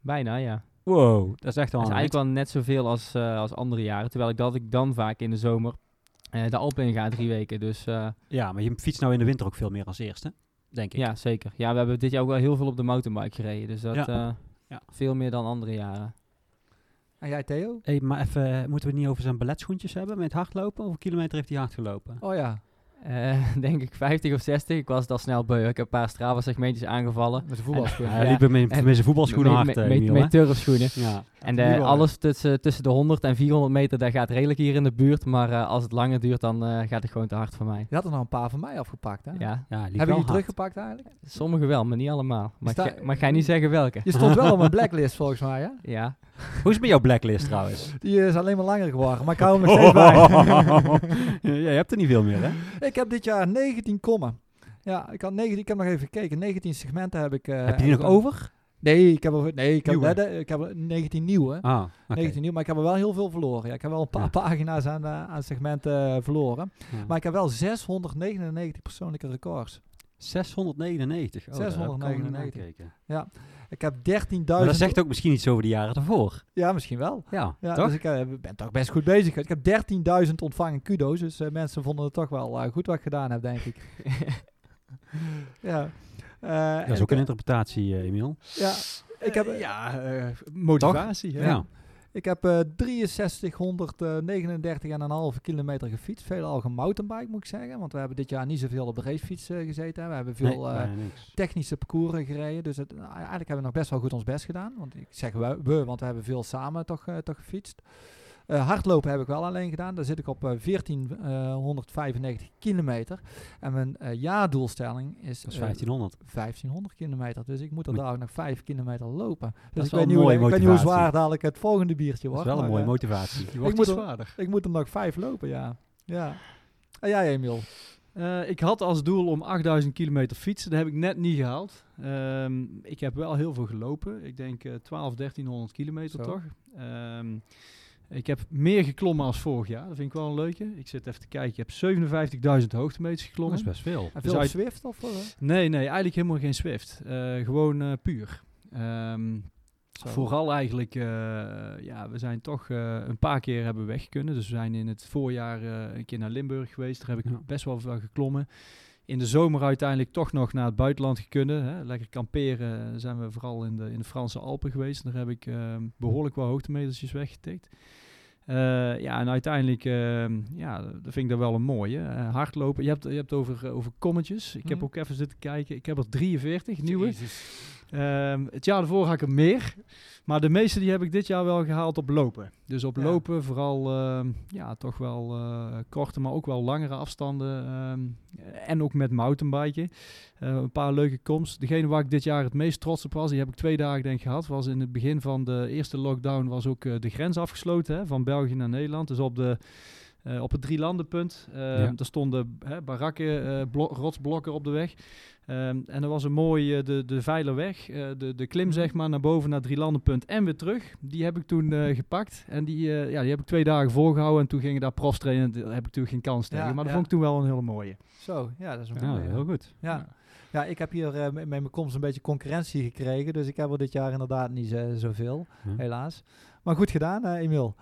Bijna, ja. Wow, dat is echt wel Dat is eigenlijk wel net zoveel als, uh, als andere jaren. Terwijl ik dat ik dan vaak in de zomer uh, de Alpen in ga, drie weken. Dus, uh, ja, maar je fietst nou in de winter ook veel meer als eerste, denk ik. Ja, zeker. Ja, we hebben dit jaar ook wel heel veel op de mountainbike gereden. Dus dat ja. ja. veel meer dan andere jaren. En jij Theo? Hey, maar even, moeten we het niet over zijn balletschoentjes hebben met hardlopen? Hoeveel kilometer heeft hij hard gelopen? Oh ja. Uh, denk ik 50 of 60. Ik was het al snel beu. Ik heb een paar Strava-segmentjes aangevallen. Met de voetbalschoenen. Hij liep met, met zijn voetbalschoenen hard. Met, met, met turfschoenen. Ja. En de, alles tussen, tussen de 100 en 400 meter, dat gaat redelijk hier in de buurt. Maar uh, als het langer duurt, dan uh, gaat het gewoon te hard voor mij. Je had er nog een paar van mij afgepakt, hè? Ja. ja Hebben jullie teruggepakt eigenlijk? Sommige wel, maar niet allemaal. Maar, sta, ga, maar ga je niet zeggen welke? Je stond wel op mijn blacklist volgens mij, hè? Ja. Hoe is het met jouw blacklist trouwens? Die is alleen maar langer geworden, maar ik hou hem nog steeds bij. ja, je hebt er niet veel meer, hè? Ik heb dit jaar 19 kommen. Ja, ik, had 19, ik heb nog even gekeken. 19 segmenten heb ik... Uh, heb je die nog over? Nee, ik heb er, nee, ik heb, er, ik heb er 19 nieuwe. Ah, okay. 19 nieuw, maar ik heb er wel heel veel verloren. Ja, ik heb wel een paar ja. pagina's aan, uh, aan segmenten uh, verloren. Ja. Maar ik heb wel 699 persoonlijke records. 699? Oh, 699. Ja. Ik heb 13.000... dat zegt ook misschien iets over de jaren ervoor. Ja, misschien wel. Ja, ja toch? Dus ik uh, ben toch best goed bezig. Ik heb 13.000 ontvangen kudo's. Dus uh, mensen vonden het toch wel uh, goed wat ik gedaan heb, denk ik. ja. dat is ook een interpretatie, Emiel. Ja. Ik heb, ja, motivatie. Ja. Ik heb uh, 6339,5 kilometer gefietst. Veelal gemountainbike moet ik zeggen. Want we hebben dit jaar niet zoveel op de racefiets uh, gezeten. We hebben veel nee, uh, technische parcours gereden. Dus het, eigenlijk hebben we nog best wel goed ons best gedaan. Want ik zeg we, we want we hebben veel samen toch, toch gefietst. Uh, hardlopen heb ik wel alleen gedaan. Daar zit ik op uh, 1495 kilometer. En mijn uh, jaardoelstelling is, is 1500. 1500 kilometer. Dus ik moet er daar nog 5 kilometer lopen. Dus ik weet, niet hoe, ik weet niet hoe zwaar dadelijk het volgende biertje wordt. Dat is wel een mooie motivatie. ik, moet er, ik moet er nog 5 lopen, ja. ja. En jij, Emiel? Uh, ik had als doel om 8000 kilometer fietsen. Dat heb ik net niet gehaald. Um, ik heb wel heel veel gelopen. Ik denk uh, 12, 1300 kilometer Zo. toch. Um, ik heb meer geklommen als vorig jaar. Dat vind ik wel een leuke. Ik zit even te kijken. Ik heb 57.000 hoogtemeters geklommen. Dat is best veel. En veel dus Zwift of? Uh? Nee, nee, eigenlijk helemaal geen Zwift. Uh, gewoon uh, puur. Um, vooral eigenlijk, uh, ja, we zijn toch een paar keer hebben weg kunnen. Dus we zijn in het voorjaar een keer naar Limburg geweest. Daar heb ik ja. best wel veel geklommen. In de zomer uiteindelijk toch nog naar het buitenland gekunnen. Hè. Lekker kamperen zijn we vooral in de, in de Franse Alpen geweest. Daar heb ik behoorlijk wel hoogtemetersjes weggetikt. Uh, ja, en uiteindelijk, uh, ja, dat vind ik dat wel een mooie. Uh, hardlopen, je hebt, je hebt over, over kommetjes. Ik mm. heb ook even zitten kijken. Ik heb er 43 nieuwe. Um, het jaar ervoor had ik er meer. Maar de meeste die heb ik dit jaar wel gehaald op lopen. Dus op ja. lopen vooral, ja, toch wel korte, maar ook wel langere afstanden. Um, en ook met mountainbiken. een paar leuke komst. Degene waar ik dit jaar het meest trots op was, die heb ik twee dagen denk ik gehad. Was in het begin van de eerste lockdown was ook de grens afgesloten hè, van België naar Nederland. Dus op de uh, op het drielandenpunt. Uh, ja. Er stonden hè, barakken, uh, rotsblokken op de weg. Um, en er was een mooie, de, de veilerweg, de, de klim zeg maar, naar boven naar drielandenpunt en weer terug. Die heb ik toen gepakt en die, ja, die heb ik twee dagen volgehouden. En toen gingen daar profs trainen, daar heb ik toen geen kans tegen. Ja, maar dat ja. vond ik toen wel een hele mooie. Zo, ja, dat is een ja, mooie. heel goed. Ja. Ja, ik heb hier met mijn komst een beetje concurrentie gekregen. Dus ik heb er dit jaar inderdaad niet zoveel, helaas. Maar goed gedaan, Emiel.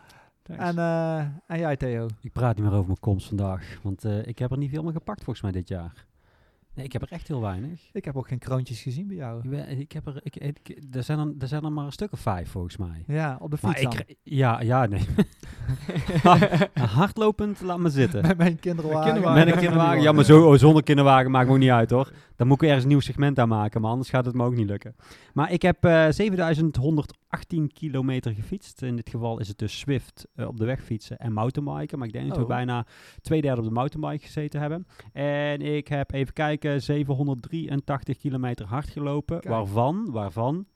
En, uh, en jij, Theo? Ik praat niet meer over mijn komst vandaag, want uh, ik heb er niet veel meer gepakt volgens mij dit jaar. Nee, ik heb er echt heel weinig. Ik heb ook geen kroontjes gezien bij jou. Ik, ben, ik heb er, ik, ik, er, zijn er, er zijn er maar een stuk of vijf volgens mij. Ja, op de fiets ik, Ja, ja, nee. Hardlopend, laat me zitten. Met mijn kinderwagen. kinderwagen. Met een kinderwagen. Ja, maar zo, oh, zonder kinderwagen maakt me ook niet uit hoor. Dan moet ik ergens een nieuw segment aan maken, maar anders gaat het me ook niet lukken. Maar ik heb uh, 7118 kilometer gefietst. In dit geval is het dus Swift op de weg fietsen en mountainbiken. Maar ik denk dat we oh. bijna twee derde op de mountainbike gezeten hebben. En ik heb even kijken, 783 kilometer hard gelopen. Waarvan, waarvan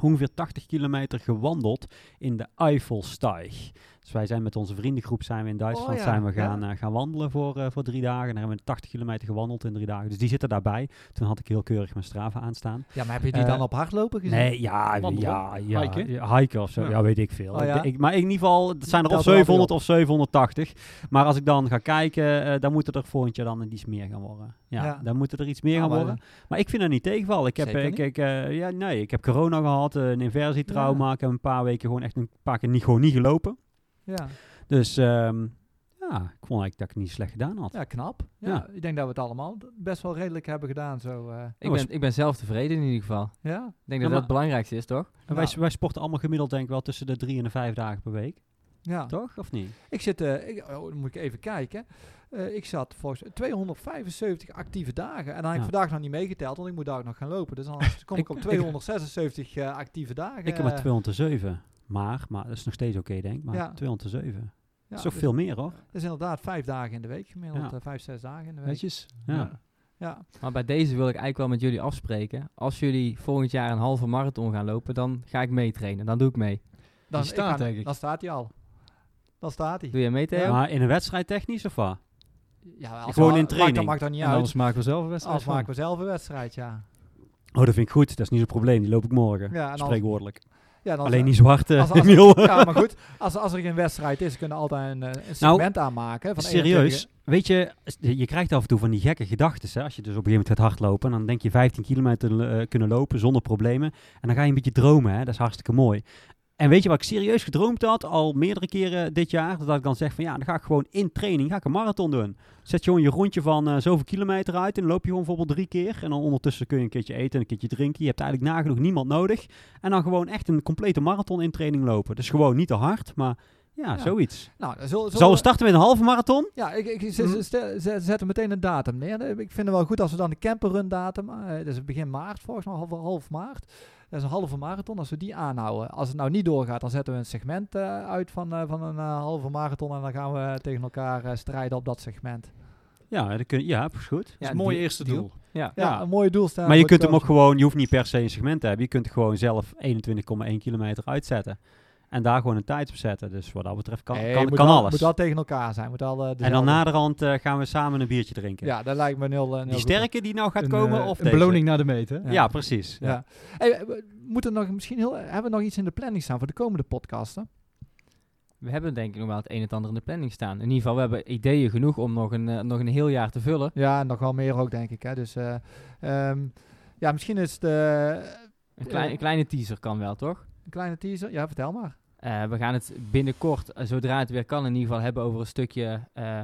ongeveer 80 kilometer gewandeld in de Eifelsteig. Dus wij zijn met onze vriendengroep zijn we in Duitsland oh zijn we gaan, eh, gaan wandelen voor, uh, voor drie dagen. En dan hebben we 80 kilometer gewandeld in drie dagen. Dus die zitten daarbij. Toen had ik heel keurig mijn Strava aanstaan. Ja, maar heb je die dan op hardlopen gezien? Nee, ja, ja, ja, hiken? hiken of zo. Ja, weet ik veel. Oh, ik, maar in ieder geval, het zijn er of 700 of 780. Maar als ik dan ga kijken, uh, dan moeten er volgend jaar dan iets meer gaan worden. Ja, dan moeten er iets meer gaan worden. Maar ik vind er niet tegenval. Ik heb, ik, ik, ja, nee, ik heb corona gehad, een inversietrauma. Ik heb een paar weken gewoon echt een paar keer niet, gewoon niet gelopen. Ja. Dus um, ja, ik vond eigenlijk dat ik het niet slecht gedaan had. Ja, knap. Ja, Ik denk dat we het allemaal best wel redelijk hebben gedaan. Zo, uh. ik, ben, ik ben zelf tevreden in ieder geval. Ja? Ik denk dat dat het belangrijkste is, toch? En wij, wij sporten allemaal gemiddeld denk ik wel tussen de drie en de vijf dagen per week. Ja. Toch? Of niet? Ik zit, uh, ik, oh, dan moet ik even kijken. Uh, ik zat volgens 275 actieve dagen. En dan heb ik vandaag nog niet meegeteld, want ik moet daar ook nog gaan lopen. Dus dan kom ik op 276 actieve dagen. Ik heb maar 207. Maar, maar dat is nog steeds oké, denk ik. Maar ja. 207. dat is toch dus veel meer, hoor. Dat is inderdaad vijf dagen in de week, gemiddeld ja. vijf, zes dagen in de week. Netjes. Ja. ja. Maar bij deze wil ik eigenlijk wel met jullie afspreken. Als jullie volgend jaar een halve marathon gaan lopen, dan ga ik meetrainen. Dan doe ik mee. Dan, staat, denk ik. Dan staat hij al. Dan staat hij. Doe je mee, Theo? Maar in een wedstrijd technisch of wat? Ja, als gewoon in training. Dan maakt niet uit. Anders maken we zelf een wedstrijd. Anders maken we zelf een wedstrijd, ja. Oh, dat vind ik goed. Dat is niet zo'n probleem. Die loop ik morgen. Ja, Spreekwoordelijk. Ja, Alleen niet zwart, uh, Ja, maar goed. Als, als er geen wedstrijd is, kunnen altijd een, eh, nou, segment aanmaken. Van serieus, weet je, je krijgt af en toe van die gekke gedachten. Als je dus op een gegeven moment gaat hardlopen, dan denk je 15 kilometer uh, kunnen lopen zonder problemen. En dan ga je een beetje dromen, hè? dat is hartstikke mooi. En weet je wat ik serieus gedroomd had, al meerdere keren dit jaar, dat ik dan zeg van ja, dan ga ik gewoon in training, ga ik een marathon doen. Zet je gewoon je rondje van uh, zoveel kilometer uit en dan loop je gewoon bijvoorbeeld drie keer. En dan ondertussen kun je een keertje eten en een keertje drinken. Je hebt eigenlijk nagenoeg niemand nodig. En dan gewoon echt een complete marathon in training lopen. Dus gewoon niet te hard, maar ja, zoiets. Nou, zullen, zullen we starten met een halve marathon? Ja, ik, ik zet meteen een datum neer. Ik vind het wel goed als we dan de camperrun datum, uh, dat is begin maart volgens mij, half, half maart. Dat is een halve marathon. Als we die aanhouden. Als het nou niet doorgaat, dan zetten we een segment uh, uit van, uh, van een uh, halve marathon. En dan gaan we tegen elkaar strijden op dat segment. Ja, dat kun, ja, is goed. Dat is een mooi eerste doel. Ja. ja, een mooie doelstelling. Maar je kunt hem ook gewoon, je hoeft niet per se een segment te hebben. Je kunt gewoon zelf 21,1 kilometer uitzetten. En daar gewoon een tijd op zetten. Dus wat dat betreft kan, kan, kan alles. moet wel tegen elkaar zijn. Moet al, uh, en dan naderhand uh, gaan we samen een biertje drinken. Ja, dat lijkt me heel, uh, Die sterke die nou gaat komen? of een beloning naar de meet, hè? Ja, precies. Ja. Hey, we moeten nog misschien heel, hebben we nog iets in de planning staan voor de komende podcasten? We hebben denk ik nog wel het een en ander in de planning staan. In ieder geval, we hebben ideeën genoeg om nog een, nog een heel jaar te vullen. Ja, nog wel meer ook, denk ik. Hè. Dus um, ja, misschien is het... een, klein, een kleine teaser kan wel, toch? Een kleine teaser? Ja, vertel maar. Uh, we gaan het binnenkort, uh, zodra het weer kan, in ieder geval hebben over een stukje uh,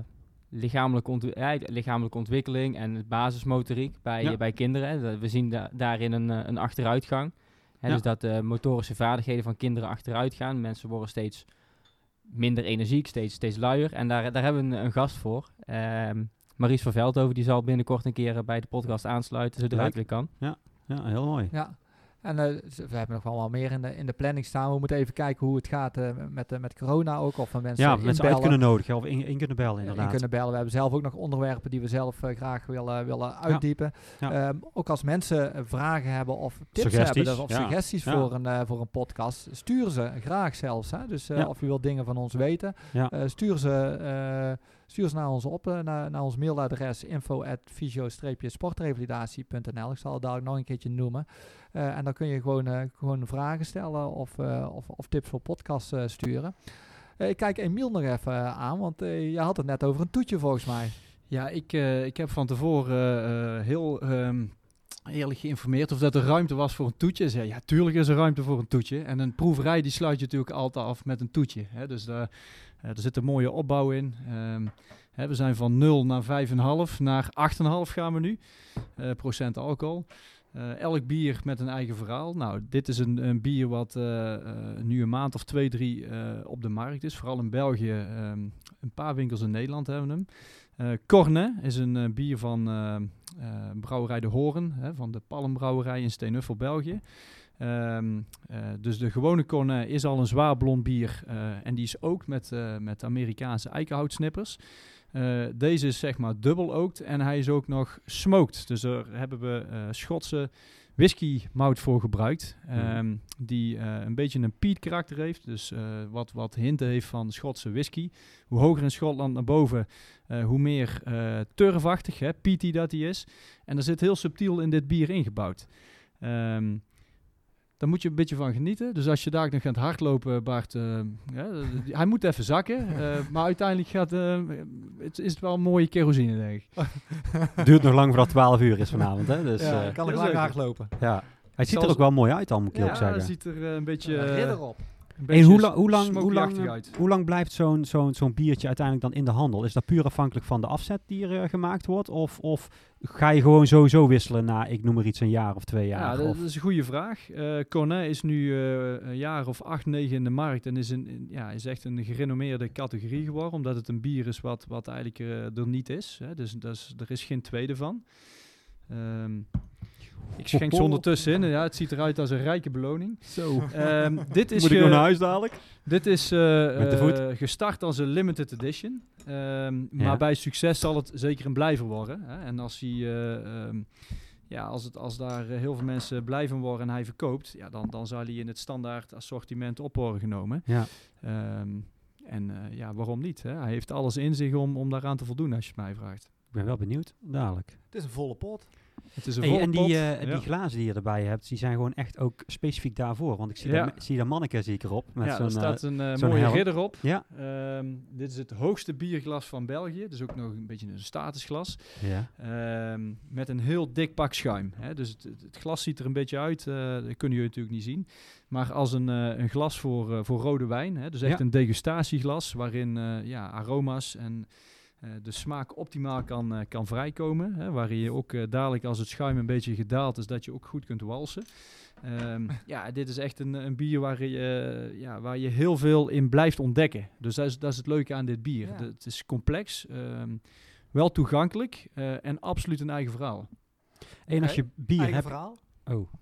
lichamelijke, lichamelijke ontwikkeling en basismotoriek bij, ja. bij kinderen. We zien da daarin een, een achteruitgang. Hè, ja. Dus dat de motorische vaardigheden van kinderen achteruit gaan. Mensen worden steeds minder energiek, steeds, steeds luier. En daar, daar hebben we een, een gast voor. Um, Maries van Veldhoven, die zal binnenkort een keer bij de podcast aansluiten, zodra het weer kan. Ja, ja heel mooi. Ja. En uh, we hebben nog wel wat meer in de, in de planning staan. We moeten even kijken hoe het gaat uh, met, uh, met corona ook. Of van mensen Ja, mensen uit kunnen nodigen of in, in, kunnen bellen inderdaad. In kunnen bellen. We hebben zelf ook nog onderwerpen die we zelf graag willen, willen uitdiepen. Ja. Um, ook als mensen vragen hebben of tips suggesties. hebben. of ja. suggesties voor, een, voor een podcast. Stuur ze graag zelfs. Hè? Dus of u wilt dingen van ons weten. stuur ze Stuur ze naar ons op, uh, naar, naar ons mailadres info at sportrevalidatie.nl. Ik zal het daar nog een keertje noemen. Uh, en dan kun je gewoon, uh, gewoon vragen stellen of, of, of, tips voor podcasts sturen. ik kijk Emiel nog even aan, want je had het net over een toetje volgens mij. Ja, ik, ik heb van tevoren heel... Um, eerlijk geïnformeerd of dat er ruimte was voor een toetje. Zei, ja, tuurlijk is er ruimte voor een toetje. En een proeverij die sluit je natuurlijk altijd af met een toetje. Hè. Dus daar, er zit een mooie opbouw in. Um, hè, we zijn van 0 naar 5,5 naar 8,5 gaan we nu. Uh, procent alcohol. Uh, elk bier met een eigen verhaal. Nou, dit is een, een bier wat nu een maand of twee, drie op de markt is. Vooral in België. Um, een paar winkels in Nederland hebben hem. Corne is een bier van brouwerij De Horen, hè, van de Palmbrouwerij in Steenuffel, België. Ehm, dus de gewone Corne is al een zwaar blond bier en die is ook met, met Amerikaanse eikenhoutsnippers. Deze is zeg maar dubbel ookt en hij is ook nog smoked. Dus daar hebben we Schotse whisky mout voor gebruikt. Um, die uh, een beetje een peat karakter heeft. Dus wat, wat hinten heeft van Schotse whisky. Hoe hoger in Schotland naar boven, hoe meer turfachtig, hè, peaty dat hij is. En er zit heel subtiel in dit bier ingebouwd. Um, daar moet je een beetje van genieten. Dus als je daar nog gaat hardlopen, Bart, uh, ja, hij moet even zakken. Uh, maar uiteindelijk gaat, uh, het, is het wel een mooie kerosine, denk ik. Duurt nog lang voordat 12 uur is vanavond, hè? Dus, ja, kan ik lang hardlopen. Ja. Hij ziet er ook wel mooi uit, al moet ik ja, ook zeggen. Ja, ziet er een beetje... ridder op. Hoe, la hoe, lang, hoe, lang, hoe lang blijft zo'n zo'n zo'n biertje uiteindelijk dan in de handel? Is dat puur afhankelijk van de afzet die er uh, gemaakt wordt? Of, of ga je gewoon sowieso wisselen na, ik noem maar iets, een jaar of twee jaar? Ja, dat, is een goede vraag. Uh, Cornet is nu uh, een jaar of acht, negen in de markt en is, een, ja, is echt een gerenommeerde categorie geworden. Omdat het een bier is wat, wat eigenlijk er niet is. Hè. Dus, dus er is geen tweede van. Um, ik schenk ze ondertussen in. Ja, het ziet eruit als een rijke beloning. Zo. Um, dit is Moet ik naar huis dadelijk? Dit is uh, uh, gestart als een limited edition. Um, ja. Maar bij succes zal het zeker een blijver worden. Hè? En als, hij, uh, um, ja, als, het, als daar heel veel mensen blij van worden en hij verkoopt, ja, dan, dan zal hij in het standaard assortiment op worden genomen. Ja. en ja, waarom niet? Hè? Hij heeft alles in zich om, om daaraan te voldoen, als je het mij vraagt. Ik ben wel benieuwd, dadelijk. Het is een volle pot. Het is een hey, en die, uh, die glazen die je erbij hebt, die zijn gewoon echt ook specifiek daarvoor. Want ik zie, ja. daar, zie daar manneke zie ik erop. Met ja, zo'n, er staat een uh, mooie helm. ridder op. Ja. Um, dit is het hoogste bierglas van België. Dus ook nog een beetje een statusglas. Ja. Um, met een heel dik pak schuim. Hè. Dus het, het, glas ziet er een beetje uit. Uh, dat kunnen jullie natuurlijk niet zien. Maar als een, een glas voor, voor rode wijn. Hè. Dus echt een degustatieglas waarin ja, aroma's en... Uh, de smaak optimaal kan, uh, kan vrijkomen. Hè, waarin je ook uh, dadelijk als het schuim een beetje gedaald is, dat je ook goed kunt walsen. Um, ja, dit is echt een, een bier waar je, ja, waar je heel veel in blijft ontdekken. Dus dat is, dat is het leuke aan dit bier. Ja. De, het is complex, um, wel toegankelijk en absoluut een eigen verhaal. En als je bier eigen hebt... verhaal? Oh.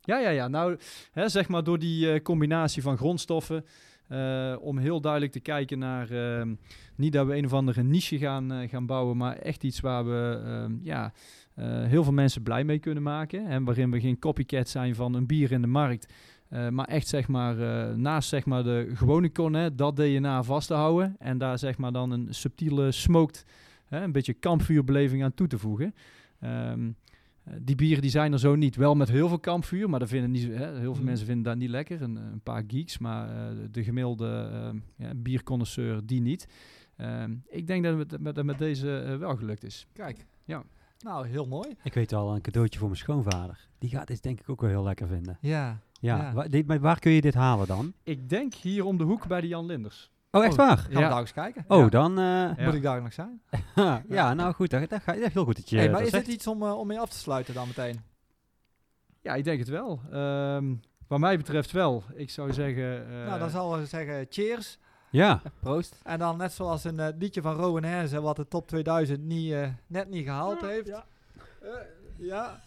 Ja, ja, ja. Nou, hè, zeg maar door die combinatie van grondstoffen... Uh, om heel duidelijk te kijken naar uh, niet dat we een of andere niche gaan, uh, gaan bouwen, maar echt iets waar we ehm, ja, heel veel mensen blij mee kunnen maken. En waarin we geen copycat zijn van een bier in de markt. maar echt zeg maar naast zeg maar de gewone con, dat DNA vast te houden. En daar zeg maar dan een subtiele smoked, een beetje kampvuurbeleving aan toe te voegen. Um, die bieren die zijn er zo niet. Wel met heel veel kampvuur, maar dat vinden niet, hè, heel veel mm. mensen vinden dat niet lekker. Een, een paar geeks, maar uh, de gemiddelde uh, ja, bierconnoisseur die niet. Ehm, ik denk dat het met, met deze wel gelukt is. Kijk. Ja. Nou, heel mooi. Ik weet al een cadeautje voor mijn schoonvader. Die gaat dit denk ik ook wel heel lekker vinden. Ja. Ja, ja. Waar, dit, waar kun je dit halen dan? Ik denk hier om de hoek bij de Jan Linders. Oh, echt waar? Gaan we daar eens kijken? Oh, dan... Uh, Moet ik daar nog zijn? ja, nou goed, dat, dat gaat heel goed dat je hey, Maar is zegt. dit iets om, uh, om mee af te sluiten dan meteen? Ja, ik denk het wel. Um, wat mij betreft wel. Ik zou zeggen... Uh, nou, dan zal we zeggen cheers. Ja. Proost. En dan net zoals een uh, liedje van Rowan Herzen, wat de top 2000 niet, uh, net niet gehaald heeft. Ja. Uh, ja.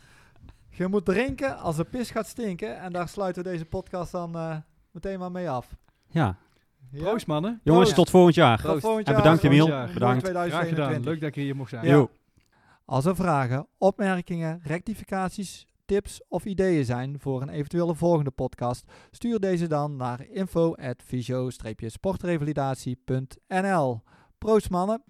Je moet drinken als de pis gaat stinken. En daar sluiten we deze podcast dan meteen maar mee af. Ja. Proost mannen. Jongens, Proost. tot volgend jaar. Tot volgend jaar. En bedankt Emiel. Bedankt. Graag gedaan. Leuk dat ik hier mocht zijn. Ja. Als er vragen, opmerkingen, rectificaties, tips of ideeën zijn voor een eventuele volgende podcast, stuur deze dan naar info@visio-sportrevalidatie.nl. Proost mannen.